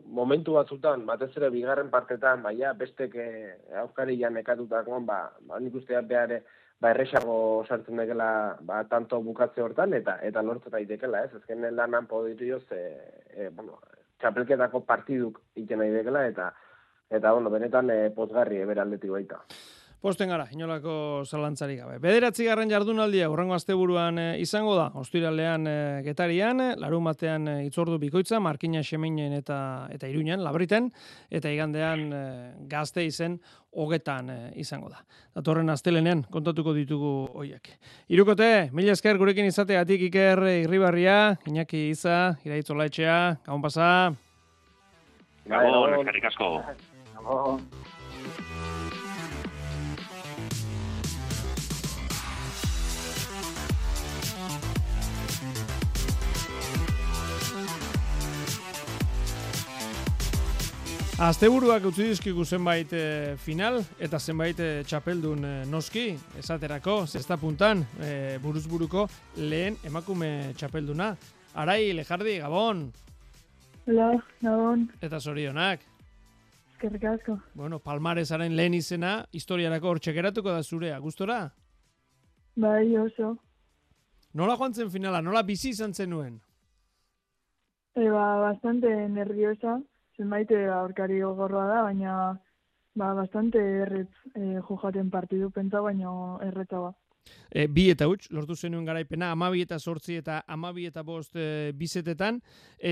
momentu batzutan batez ere bigarren partetan baia bestek e, aukari ja ba ba nik uste beare ba erresago sartzen dela ba tanto bukatze hortan eta eta lortu daitekela, ez? Azkenen lanan poditu joz e, e, bueno, txapelketako partiduk iten nahi dekela, eta, eta bueno, benetan e, pozgarri eberaldetik baita. Posten gara, inolako zalantzari gabe. Bederatzi garren jardunaldia, urrengo asteburuan e, izango da, ostiralean e, getarian, larun batean e, itzordu bikoitza, markina xemeinen eta eta iruñan, labriten, eta igandean e, gazte izen hogetan e, izango da. Datorren astelenean kontatuko ditugu hoiek. Irukote, mila esker gurekin izateatik iker irribarria, Iñaki Iza, iraitzola etxea, gabon pasa. Gabon, eskerrik asko. Asteburuak utzi dizkigu zenbait eh, final eta zenbait eh, txapeldun eh, noski, esaterako, zesta puntan, eh, buruzburuko lehen emakume txapelduna. Arai, lejardi, gabon, Hola, gabon, eta zorionak. eskerrik asko. Bueno, palmaresaren lehen izena, historiarako hor txekeratuko da zurea, gustora? Bai, oso. Nola joan zen finala, nola bizi izan zenuen? E, ba, bastante nerviosa, zenbait eh, aurkari gogorroa da, baina ba, bastante erretz e, jojaten partidu pentsa, baina erretza ba. E, bi eta huts, lortu zenuen garaipena, amabi eta sortzi eta amabi eta bost e, bizetetan,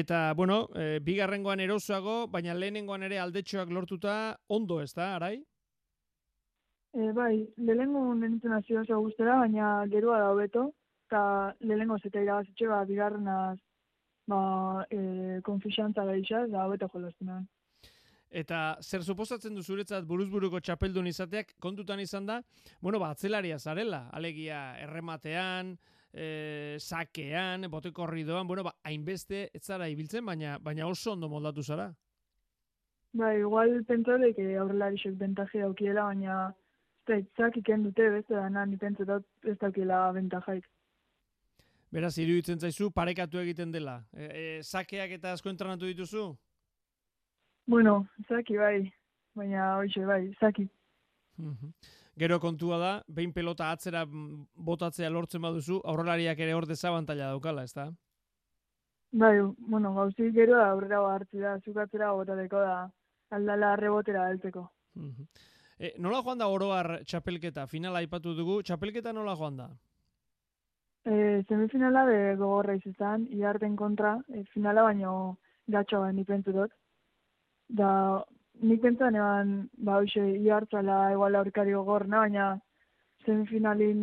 eta, bueno, e, bigarrengoan erosoago, baina lehenengoan ere aldetxoak lortuta ondo ez da, arai? E, bai, lehengo nintzen hasi oso baina gerua da hobeto, eta lehengo zeta irabazitxe, ba, bigarrenaz ba, e, konfixantza da isa, da hobeto jolaztenan. Eta zer suposatzen du zuretzat buruzburuko txapeldun izateak kontutan izan da, bueno, ba, atzelaria zarela, alegia errematean, e, sakean, bote korridoan, bueno, ba, hainbeste ez zara ibiltzen, baina, baina oso ondo moldatu zara. Ba, igual pentsarek aurrelarixek bentaje daukiela, baina zeitzak iken dute beste dana, ni pentsatot ez daukiela bentajaik. Beraz, iruditzen zaizu, parekatu egiten dela. E, e, sakeak eta asko entrenatu dituzu? Bueno, zaki bai, baina hoxe bai, zaki. Mhm. Gero kontua da, behin pelota atzera botatzea lortzen baduzu, aurrelariak ere hor desabantaila daukala, ez da? Bai, bueno, gauzik gero da aurrera hartzi da, zukatzera botateko da, aldala rebotera heltzeko. Mhm. E, nola joan da oroar txapelketa? Finala aipatu dugu. Txapelketa nola joan da? E, semifinala de gogorra izan, iarten kontra, e, finala baino gatsa ba, nik pentsu dut. Da, nik pentsan eban, ba, hoxe, iartzala igual aurkari gogorna, baina semifinalin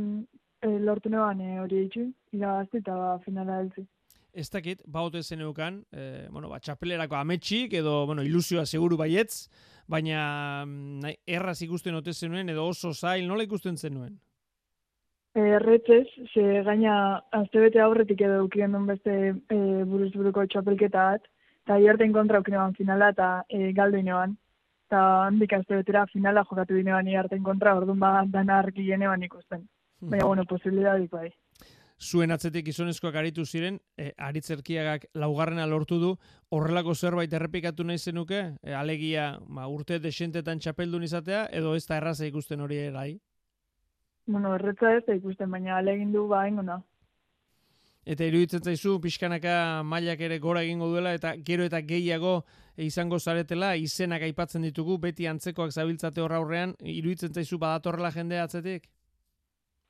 e, lortu neban e, hori eitzu, irabazti eta ba, finala heltzi. Ez dakit, baute zeneukan, e, bueno, ba, txapelerako ametxik edo, bueno, ilusioa seguru baietz, baina mm, nahi, erraz ikusten ote zenuen edo oso zail, nola ikusten zenuen? Erretzez, ze gaina aztebete aurretik edo eukien duen beste e, buruz buruko txapelketa bat, eta iarten kontra eukien finala eta e, galdu inoan. Eta handik aztebetera finala jokatu dinean iarten kontra, orduan ba, dana argi genean ikusten. Baina, bueno, posibilidadik bai. Zuen atzetik gizonezkoak aritu ziren, e, aritzerkiagak laugarrena lortu du, horrelako zerbait errepikatu nahi zenuke, e, alegia ba, urte desentetan txapeldun izatea, edo ez da erraza ikusten hori erai? Bueno, erretza ez da ikusten, baina alegin du ba ingona. Eta iruditzen zaizu pixkanaka mailak ere gora egingo duela eta gero eta gehiago izango zaretela izenak aipatzen ditugu beti antzekoak zabiltzate horra aurrean iruditzen zaizu badatorrela jendea atzetik?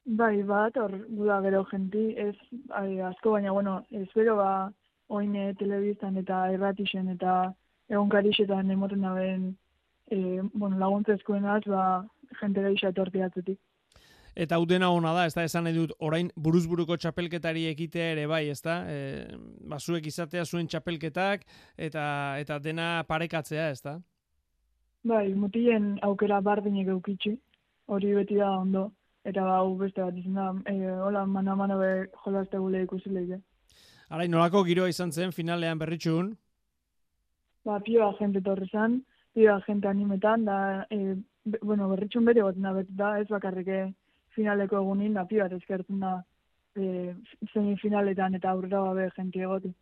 Bai, bat, hor, guda gero genti, ez ai, asko, baina, bueno, ez bero ba, oin eh, telebiztan eta erratixen eta egonkarixetan emoten daben, e, bueno, laguntzezkoen az, ba, jente gehiago etorti atzetik. Eta hau dena ona da, ez da, esan nahi dut, orain buruzburuko txapelketari ekitea ere bai, ez da? E, basuek izatea zuen txapelketak eta eta dena parekatzea, ez da? Bai, mutien aukera bardinek eukitxi, hori beti da ondo, eta ba, hau beste bat izan da, e, hola, mana-mana be jolazte gule ikusi lehide. Arain, nolako giroa izan zen finalean berritxun? Ba, pioa jente torre zan, pioa jente animetan, da, e, bueno, berritxun bere goten da, beti da, ez bakarrik eh, finaleko egunin, da, pioa eskertzen da, e, semifinaletan eta aurrera gabe jente egoti.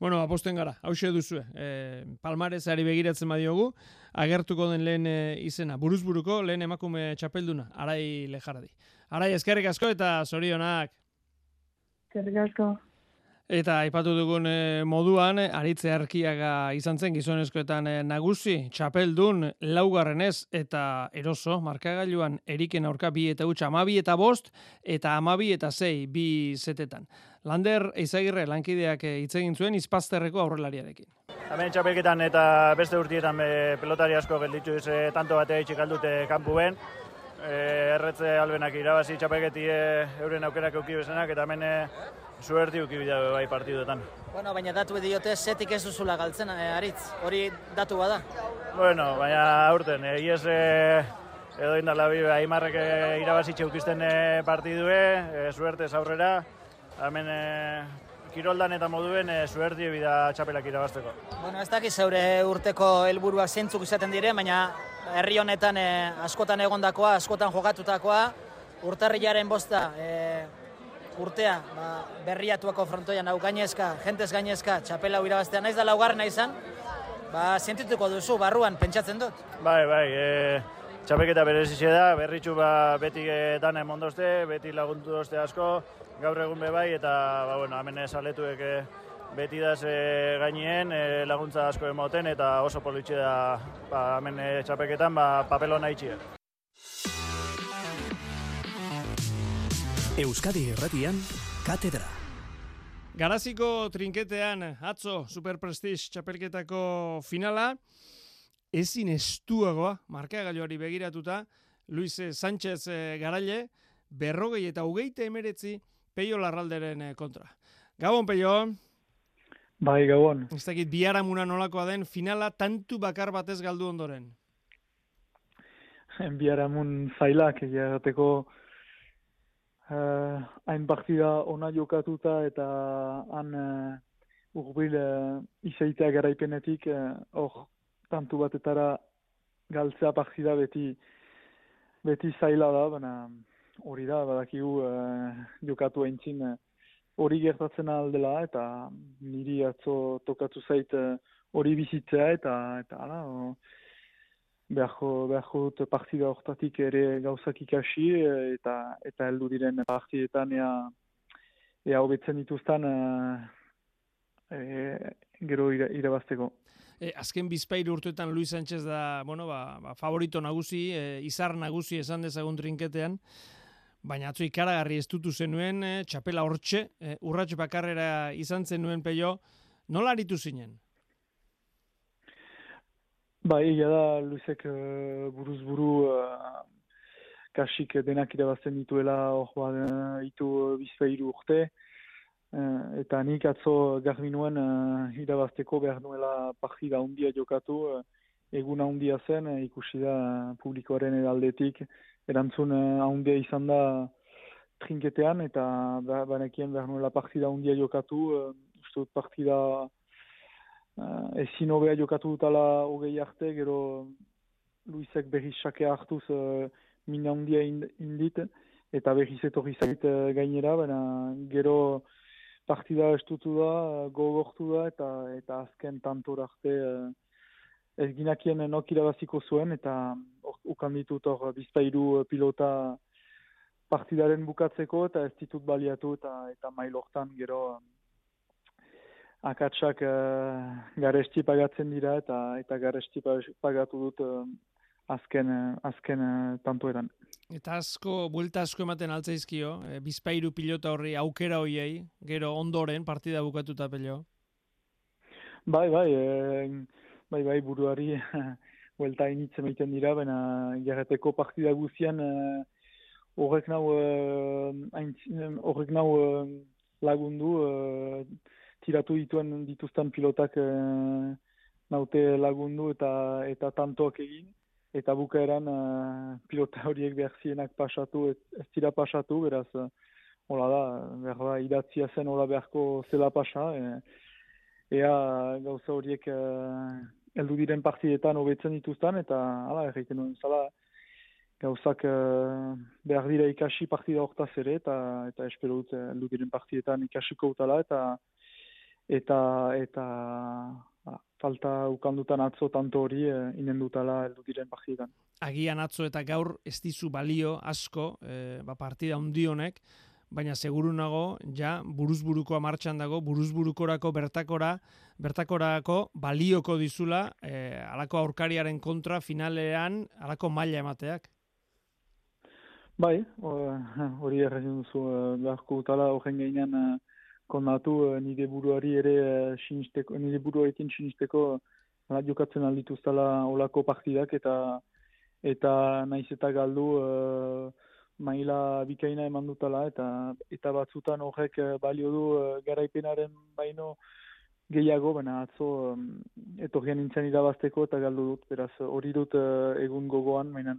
Bueno, aposten gara, hause duzue. E, palmarezari begiratzen badiogu, agertuko den lehen e, izena, buruzburuko lehen emakume txapelduna, arai lejaradi. Arai, eskerrik asko eta zorionak. Eskerrik asko. Eta aipatu dugun eh, moduan, aritze arkiaga izan zen gizonezkoetan eh, nagusi, txapeldun, laugarrenez eta eroso, markagailuan eriken aurka bi eta utxa, amabi eta bost, eta amabi eta zei, bi zetetan. Lander, eizagirre, lankideak eh, hitz egin zuen, izpazterreko aurrelariarekin. Hemen txapelketan eta beste urtietan e, pelotari asko gelditu e, tanto bate itxik aldute kanpu ben. E, erretze albenak irabazi txapelketi e, euren aukerak euki bezenak, eta hemen e, suerti uki bidea bai partiduetan. Bueno, baina datu diote setik ez duzula galtzen, eh, aritz, hori datu bada. Bueno, baina aurten, egiez eh, edo indala bi, aimarrek eh, irabazitxe ukizten eh, partidue, eh, suertez aurrera, hemen eh, kiroldan eta moduen eh, suerti bida txapelak irabazteko. Bueno, ez dakiz zeure urteko helburuak zeintzuk izaten dire, baina herri honetan eh, askotan egondakoa, askotan jokatutakoa, urtarrilaren bosta, eh, urtea, ba, berriatuako frontoian hau gainezka, jentez gainezka, txapela irabaztea naiz da laugarrena izan, ba, sentituko duzu, barruan, pentsatzen dut. Bai, bai, e, txapelketa berezize da, berritxu ba, beti e, dana emondozte, beti laguntu dozte asko, gaur egun be bai, eta ba, bueno, hemen saletuek e, beti da ze gainien e, laguntza asko emoten, eta oso politxe da ba, hemen e, txapelketan ba, papelona itxie. Euskadi Erratian, Katedra. Garaziko trinketean atzo Super Prestige txapelketako finala, ezin estuagoa, markagailuari begiratuta, Luis Sánchez eh, garaile, berrogei eta hogeita emeretzi peio larralderen eh, kontra. Gabon, peio. Bai, gabon. Ez dakit, biharamuna nolakoa den finala tantu bakar batez galdu ondoren. <laughs> Biharamun zailak, egiateko uh, hain partida ona jokatuta eta han uh, urbil uh, izaitea garaipenetik hor uh, tantu batetara galtzea partida beti beti zaila da, baina hori da, badakigu uh, jokatu aintzin hori gertatzen aldela eta niri atzo tokatu zait hori uh, bizitzea eta eta ala, beharko, beharko dut partida hortatik ere gauzak ikasi eta eta heldu diren partidetan ea ea hobetzen dituzten uh, e, gero ira, irabazteko. E, azken bizpairu urteetan Luis Sánchez da, bueno, ba, ba, favorito nagusi, e, izar nagusi esan dezagun trinketean, baina atzo ikaragarri estutu zenuen, e, txapela hortxe, e, urratx bakarrera izan zenuen peio, nola aritu zinen? Ba, egia da, Luisek uh, buruz buru uh, kasik denak irabazten dituela hor ba, itu bizpairu urte. Uh, eta nik atzo garbi nuen uh, irabazteko behar nuela partida handia jokatu, uh, eguna handia zen, uh, ikusi da uh, publikoaren edaldetik, erantzun uh, handia izan da trinketean, eta ba, banekien behar nuela partida handia jokatu, uh, uste dut partida uh, ezin hobea jokatu dutala hogei arte, gero Luisek berriz sakea hartuz uh, mina handia indit, eta berriz etorri zait uh, gainera, baina gero partida estutu da, gogortu da, eta eta azken tantor arte uh, ez ginakien nok irabaziko zuen, eta ukan ditut hor bizpairu pilota partidaren bukatzeko, eta ez ditut baliatu, eta, eta mailortan gero akatsak uh, garesti pagatzen dira eta eta garesti pagatu dut uh, azken azken uh, tantoeran. Eta asko, buelta asko ematen altzaizkio, e, bizpairu pilota horri aukera hoiei, gero ondoren partida bukatuta pelio. Bai, bai, e, bai, bai, buruari <laughs> buelta initzen egiten dira, baina jarreteko partida guzian horrek nau, horrek nau lagundu, tiratu dituen dituzten pilotak e, naute lagundu eta eta tantoak egin. Eta bukaeran e, pilota horiek behar zienak pasatu ez, ez dira pasatu beraz e, hola da behar da idatzia zen hola beharko zela pasa ea gauza horiek e, eldu diren partidetan hobetzen dituzten eta hala egiten nuen zala gauzak uh, behar dira ikasi partida hortaz ere eta eta espero dut eldu diren partidetan ikasiko utala eta eta eta ba, falta ukandutan atzo tanto hori e, inendutala heldu diren partidan. Agian atzo eta gaur ez dizu balio asko e, ba partida handi honek, baina seguru nago ja buruzburukoa martxan dago, buruzburukorako bertakora, bertakorako balioko dizula e, alako aurkariaren kontra finalean alako maila emateak. Bai, hori errezen duzu, beharko utala horren gainean kondatu uh, nire buruari ere sinisteko, nire buruarekin sinisteko uh, jokatzen aldituztala olako partidak eta eta naiz eta galdu uh, maila bikaina eman dutala eta eta batzutan horrek balio du uh, garaipenaren baino gehiago, baina atzo um, etorrian nintzen irabazteko eta galdu dut, beraz hori dut egun gogoan, baina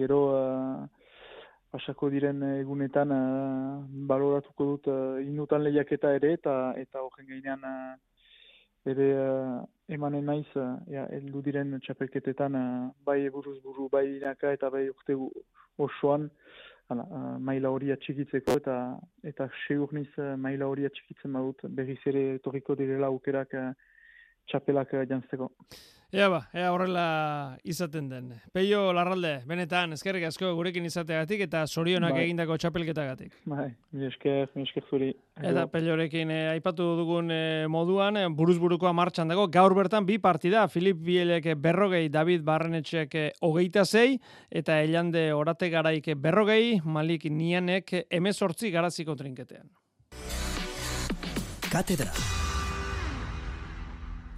gero pasako diren egunetan uh, baloratuko dut uh, inutan lehiaketa ere eta eta horren gainean uh, ere uh, emanen naiz uh, ja, eldu diren txapelketetan uh, bai buruz buru bai inaka eta bai urte osoan hala, uh, maila hori atxikitzeko eta eta segur niz uh, maila hori atxikitzen badut berriz ere torriko direla aukerak uh, txapelak jantzeko. Ea ba, ea horrela izaten den. Peio Larralde, benetan, eskerrik asko gurekin izateagatik eta sorionak bai. egindako txapelketagatik. Bai, mi esker, mi esker zuri. Eta Peiorekin eh, aipatu dugun eh, moduan, eh, buruzburukoa martxan dago, gaur bertan bi partida, Filip Bielek berrogei, David Barrenetxek eh, hogeita zei, eta Elande Orate Garaik berrogei, Malik Nianek emezortzi garaziko trinketean. Katedra.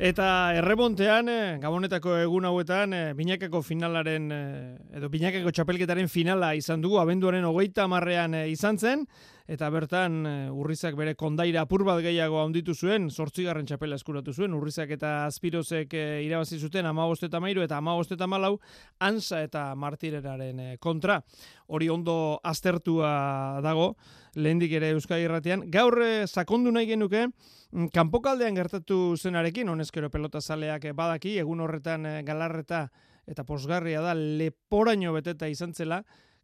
Eta errebontean, eh, gabonetako egun hauetan, eh, binakako finalaren, eh, edo binakako txapelketaren finala izan dugu, abenduaren hogeita marrean izan zen, eta bertan urrizak bere kondaira apur bat gehiago handitu zuen, sortzigarren txapela eskuratu zuen, urrizak eta azpirozek irabazi zuten amagost eta mairu eta amagost eta malau, ansa eta martireraren kontra. Hori ondo aztertua dago, lehendik ere Euskadi Irratian. Gaur sakondu nahi genuke, Mm, kanpokaldean gertatu zenarekin, honezkero pelota zaleak badaki, egun horretan eh, galarreta eta posgarria da leporaino beteta izan zela,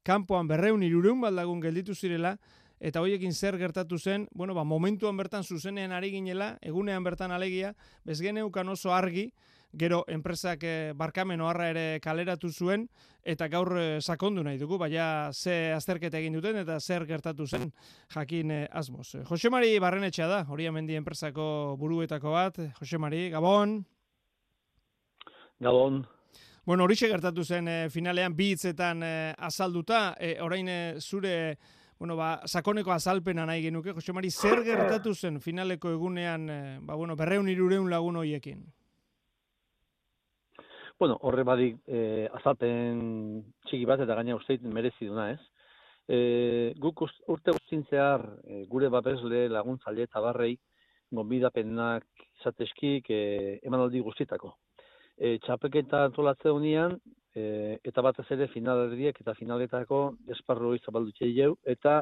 kanpoan berreun irureun baldagun gelditu zirela, eta hoiekin zer gertatu zen, bueno, ba, momentuan bertan zuzenean ari ginela, egunean bertan alegia, bezgeneukan oso argi, gero enpresak e, barkamen oharra ere kaleratu zuen, eta gaur e, sakondu nahi dugu, baina ze azterketa egin duten, eta zer gertatu zen jakin e, asmoz. Jose Mari Barrenetxea da, hori mendi enpresako buruetako bat, Jose Mari, Gabon? Gabon. Bueno, hori gertatu zen finalean bi hitzetan azalduta, e, orain zure bueno, ba, sakoneko azalpena nahi genuke, Jose Mari, zer gertatu zen finaleko egunean, ba, bueno, berreun irureun lagun hoiekin? Bueno, horre badik e, azalpen txiki bat eta gaina uste merezi duna, ez? E, guk urte guztin zehar e, gure babesle laguntzaile eta barrei gonbidapenak izateskik e, emanaldi guztitako. E, txapeketa antolatze unian, e, eta batez ere finalerdiek eta finaletako esparru izabaldu jau, eta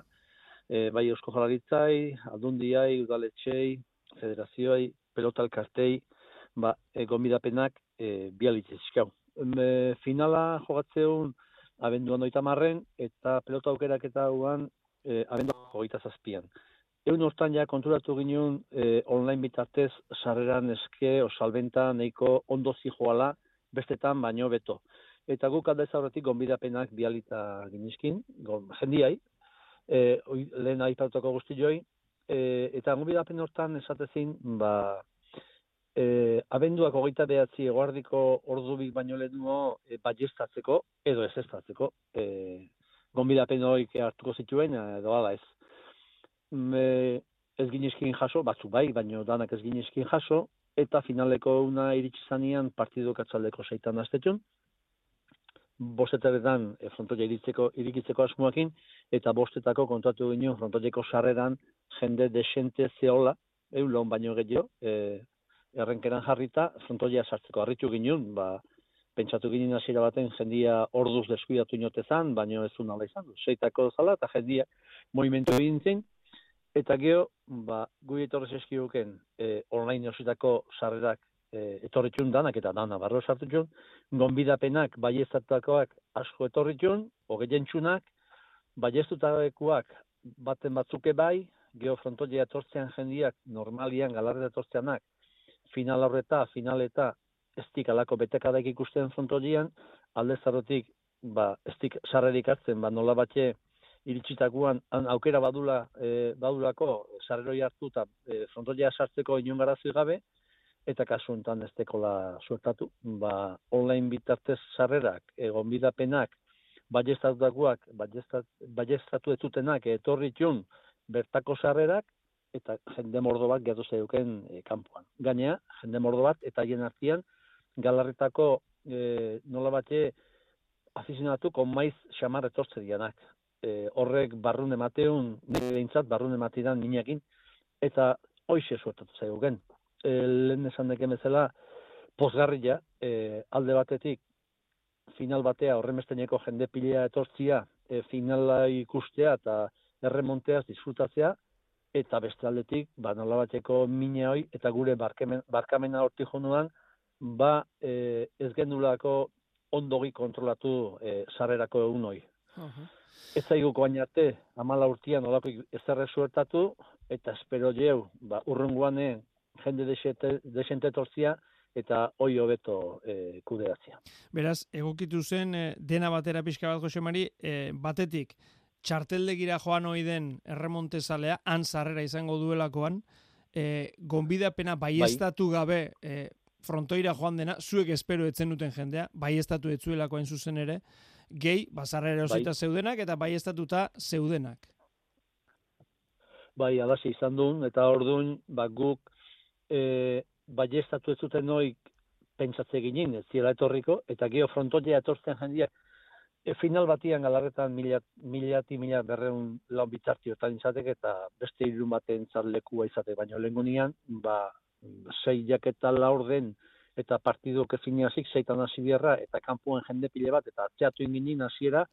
e, bai eusko jalaritzai, aldundiai, udaletxei, federazioai, pelotal kartei, ba, e, gonbidapenak e, bialitzezkau. E, finala jogatzeun abenduan oita marren, eta pelota aukerak eta huan e, abenduan jogaita zazpian. Egun hortan ja konturatu ginen e, online bitartez sarreran eske o salbenta neiko ondo zijoala bestetan baino beto. Eta guk aldez aurretik gonbidapenak bialita ginizkin, jendiai, e, lehen aipatuko guzti joi, e, eta gonbidapen hortan esatezin, ba, e, abenduak hogeita behatzi eguardiko ordubik baino lehenuo e, baiestatzeko, edo ez estatzeko, e, gonbidapen horik hartuko zituen, edo ala ez. Me, ez ginezkin jaso, batzu bai, baino danak ez ginezkin jaso, eta finaleko una iritsi zanean partidu katzaldeko zeitan aztetun, bostetaretan e, frontoia iritzeko, irikitzeko asmoakin, eta bostetako kontatu ginen frontoieko sarreran jende desente zeola, egun baino gehiago, e, errenkeran jarrita, frontoia sartzeko harritu ginen, ba, pentsatu ginen hasiera baten jendia orduz deskuidatu inotezan, baino ez zuen ala izan, seitako zala, eta jendia movimentu egin zen, eta geho, ba, gui etorrez eskiguken e, online ositako sarrerak e, etorritxun danak eta dana barro sartutxun, gonbidapenak baiestatakoak asko etorritxun, hogei baiestutakoak baten batzuke bai, geho frontoia etortzean jendiak normalian galarreta etortzeanak, final horreta, final eta estik alako betekadak ikusten frontolian, alde zarrotik, ba, estik sarrerik hartzen, ba, nola batxe, iritsitakuan aukera badula e, badulako sarreroi hartu eta e, frontolia sartzeko inon garazui gabe eta kasu honetan ez dekola suertatu ba, online bitartez sarrerak egon bidapenak baiestatuak baiestatu ez zutenak etorri bertako sarrerak eta jende mordo bat gatu zeuken e, kanpoan. Gainea, jende mordo bat eta haien artean galarretako e, nola bate afizionatu kon maiz xamar etortze dianak. E, horrek barrun emateun, nire behintzat barrun ematean minekin, eta hoize suertatu zeuken. E, lehen esan deken bezala, posgarria, e, alde batetik, final batea horremesteneko jende pilea etortzia, e, finala ikustea eta erremonteaz disfrutatzea, eta beste aldetik, ba, nola bateko mine hoi, eta gure barkemen, barkamena horti jonuan, ba, e, ez gendulako ondogi kontrolatu e, sarrerako egun hoi. Uh -huh. Ez zaiguko baina arte, amala urtian nolako ezerre suertatu, eta espero jeu, ba, urrunguane jende desente torzia, eta hoi hobeto e, kudeatzia. Beraz, egokitu zen, e, dena batera pixka bat, Jose Mari, e, batetik, txarteldegira joan hoi den erremonte zalea, han zarrera izango duelakoan, e, gonbidapena baiestatu bai. gabe e, frontoira joan dena, zuek espero etzen duten jendea, baiestatu etzuelako hain zuzen ere, gehi, bazarrera osita bai. zeudenak eta baiestatuta zeudenak. Bai, alasi izan duen, eta orduan, ba, guk e, baiestatu ez zuten noik pentsatze ginen, ez ziela etorriko, eta geho frontoia etortzen jendeak, e, final batian galarretan mila, mila, mila berreun lau bitartioetan izatek eta beste irun baten lekua izate, baina lehen ba, sei jaketa laur den eta partidu kezineazik zeitan hasi bierra eta kanpuen jende pile bat eta atzeatu inginin hasiera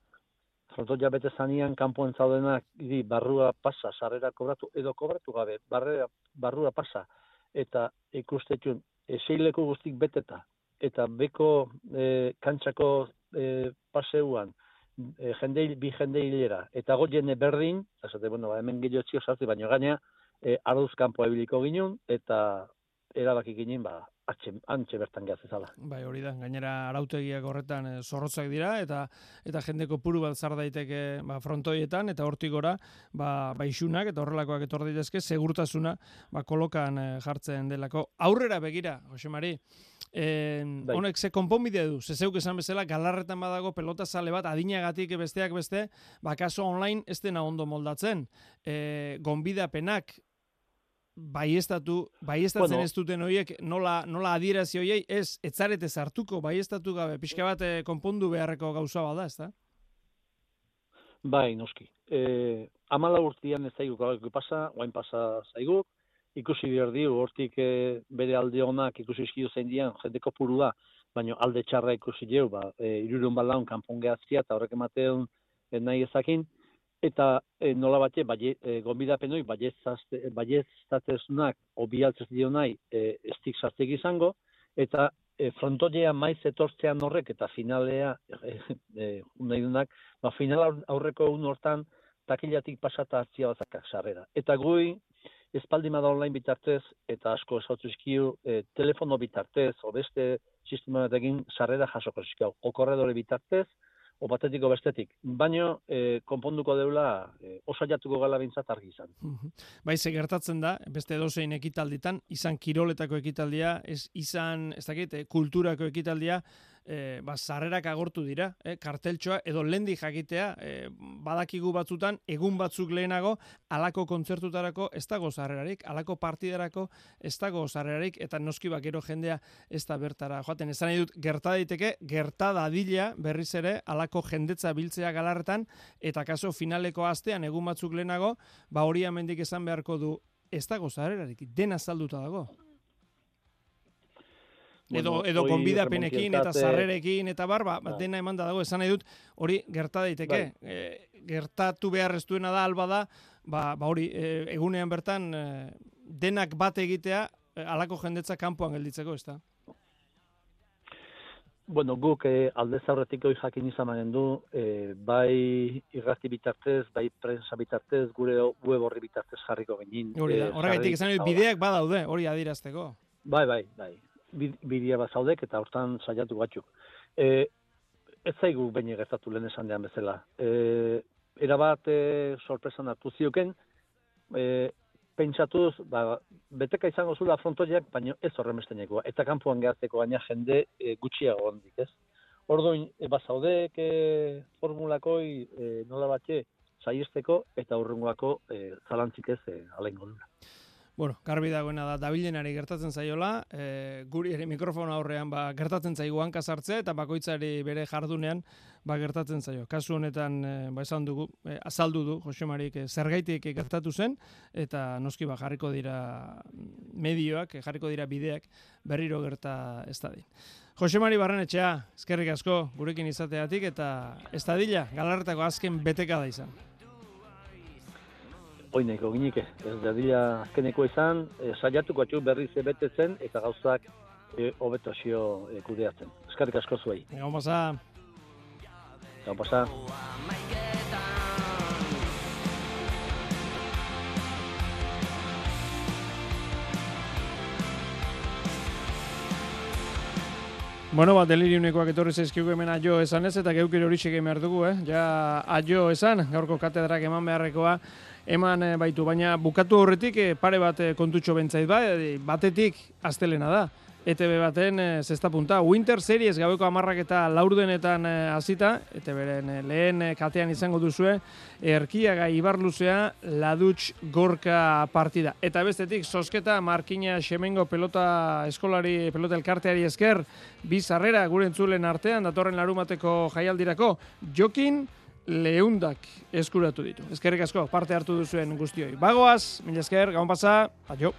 fronto jabete zanian kanpuen zaudenak di, barrua pasa, sarrera kobratu edo kobratu gabe, barrera, barrua pasa. Eta ikustetun eseileku guztik beteta. Eta beko e, kantxako e, paseuan e, jende, bi jende hilera, eta goien berdin, esate, bueno, ba, hemen gehiago txio sartu, baina gaina, e, arduz kanpo ebiliko ginen, eta erabaki ginen, ba, atxe, antxe bertan gazizala. Bai, hori da, gainera arautegiak horretan e, zorrotzak dira, eta eta jendeko puru bat zar daiteke ba, frontoietan, eta hortik gora, ba, baixunak, eta horrelakoak etor daitezke, segurtasuna ba, kolokan e, jartzen delako. Aurrera begira, Jose Mari, e, honek ze konponbide du, ze zeuk esan bezala, galarretan badago pelota zale bat, adinagatik besteak beste, ba, kaso online ez dena ondo moldatzen. E, gonbidapenak, baiestatu, baiestatzen Bueno. ez duten horiek nola, nola adierazi hoiei, ez, etzarete sartuko, baiestatu gabe, pixka bat eh, konpondu beharreko gauza bada, ez da? Bai, noski. E, amala urtean ez zaigu gaur pasa, guain pasa zaigu, ikusi behar diu, hortik e, bere alde honak ikusi eskidu zein dian, jendeko puru da, baina alde txarra ikusi jeu, ba, e, irurun balaun kanpon gehaztia, eta horrek emateun e, nahi ezakin, eta e, nola bate, baie, e, gonbidapenoi, baieztatezunak obialtzez dio nahi, e, estik sartzek izango, eta e, frontolea maiz etortzean horrek, eta finalea, e, e, dunak, ba, final aur- aurreko un hortan, takilatik pasata hartzia bazakak sarrera. Eta gui, espaldi da online bitartez, eta asko esautu izkiu, e, telefono bitartez, o beste sistema batekin sarrera jasoko izkiu. O korredore bitartez, o batetik o bestetik. Baino, e, konponduko deula, e, osaiatuko gala bintzat argi izan. Bai, ze gertatzen da, beste edozein ekitalditan, izan kiroletako ekitaldia, ez izan, ez dakit, eh, kulturako ekitaldia, e, ba, sarrerak agortu dira, eh, karteltxoa, edo lendi jakitea, e, badakigu batzutan, egun batzuk lehenago, alako kontzertutarako ez dago sarrerarik, alako partidarako ez dago sarrerarik, eta noski bakero jendea ez da bertara joaten. Esan nahi dut, gerta daiteke, gerta dadila berriz ere, alako jendetza biltzea galarretan, eta kaso finaleko astean, egun batzuk lehenago, ba hori hemendik esan beharko du, ez dago sarrerarik, dena salduta dago. Edo, Bueno, edo hoi konbidapenekin eta eh, sarrerekin eta bar, ba, ba, bai. dena eman da dago, esan nahi dut, hori gerta daiteke. E, gertatu behar ez duena da, alba da, ba, ba hori, e, egunean bertan, e, denak bat egitea, e, alako jendetza kanpoan gelditzeko, ez da? Bueno, guk eh, alde zaurretik jakin izan magen du, eh, bai irrati bitartez, bai prensa bitartez, gure web horri bitartez jarriko ginen. Hori da, eh, horregatik dut, jarri- bideak badaude, hori adirazteko. Bai, bai, bai. Bid- Bidea bat zaudek eta hortan saiatu batzuk. E, ez zaigu baina gertatu lehen esan dean bezala. E, erabat e, sorpresan hartu zioken, e, pentsatuz, ba, beteka izango zula frontoiak, baina ez horren bestenekoa. Eta kanpoan gehatzeko baina jende e, gutxiago hondik, ez? Orduin, e, bazaudek e, formulakoi e, nola batxe saiesteko eta urrengoako e, zalantzik ez e, alengo dula. Bueno, garbi dagoena da, dabilenari gertatzen zaiola, e, guri ere mikrofono aurrean ba, gertatzen zaigu hanka sartzea eta bakoitzari bere jardunean ba, gertatzen zaio. Kasu honetan, e, ba, esan dugu, e, azaldu du, Jose Marik, e, zergaitik gertatu zen, eta noski ba, jarriko dira medioak, jarriko dira bideak berriro gerta ez dadin. Jose Mari Barrenetxea, eskerrik asko gurekin izateatik eta ez dadila, galarretako azken beteka da izan. Oineko ginike, ez dadila azkeneko izan, e, saiatuko atxu berriz betetzen eta gauzak e, e, kudeatzen. Eskarrik asko zuei. Gau pasa. Gau pasa. Bueno, ba, deliriunekoak etorri zaizkigu hemen aio esan ez, eta geukire hori behar dugu, eh? Ja, aio esan, gaurko katedrak eman beharrekoa eman eh, baitu, baina bukatu horretik eh, pare bat eh, kontutxo bentzait ba, batetik astelena da. ETB baten zesta punta. Winter Series gaueko amarrak eta laurdenetan hasita, ETB-ren eh, lehen eh, katean izango duzue, Erkiaga Ibarluzea Laduts Gorka partida. Eta bestetik, sosketa Markina Xemengo pelota eskolari, pelota elkarteari esker, bi sarrera gure entzulen artean, datorren larumateko jaialdirako, jokin leundak eskuratu ditu. Eskerrik asko, parte hartu duzuen guztioi. Bagoaz, mila esker, gaun pasa, adio.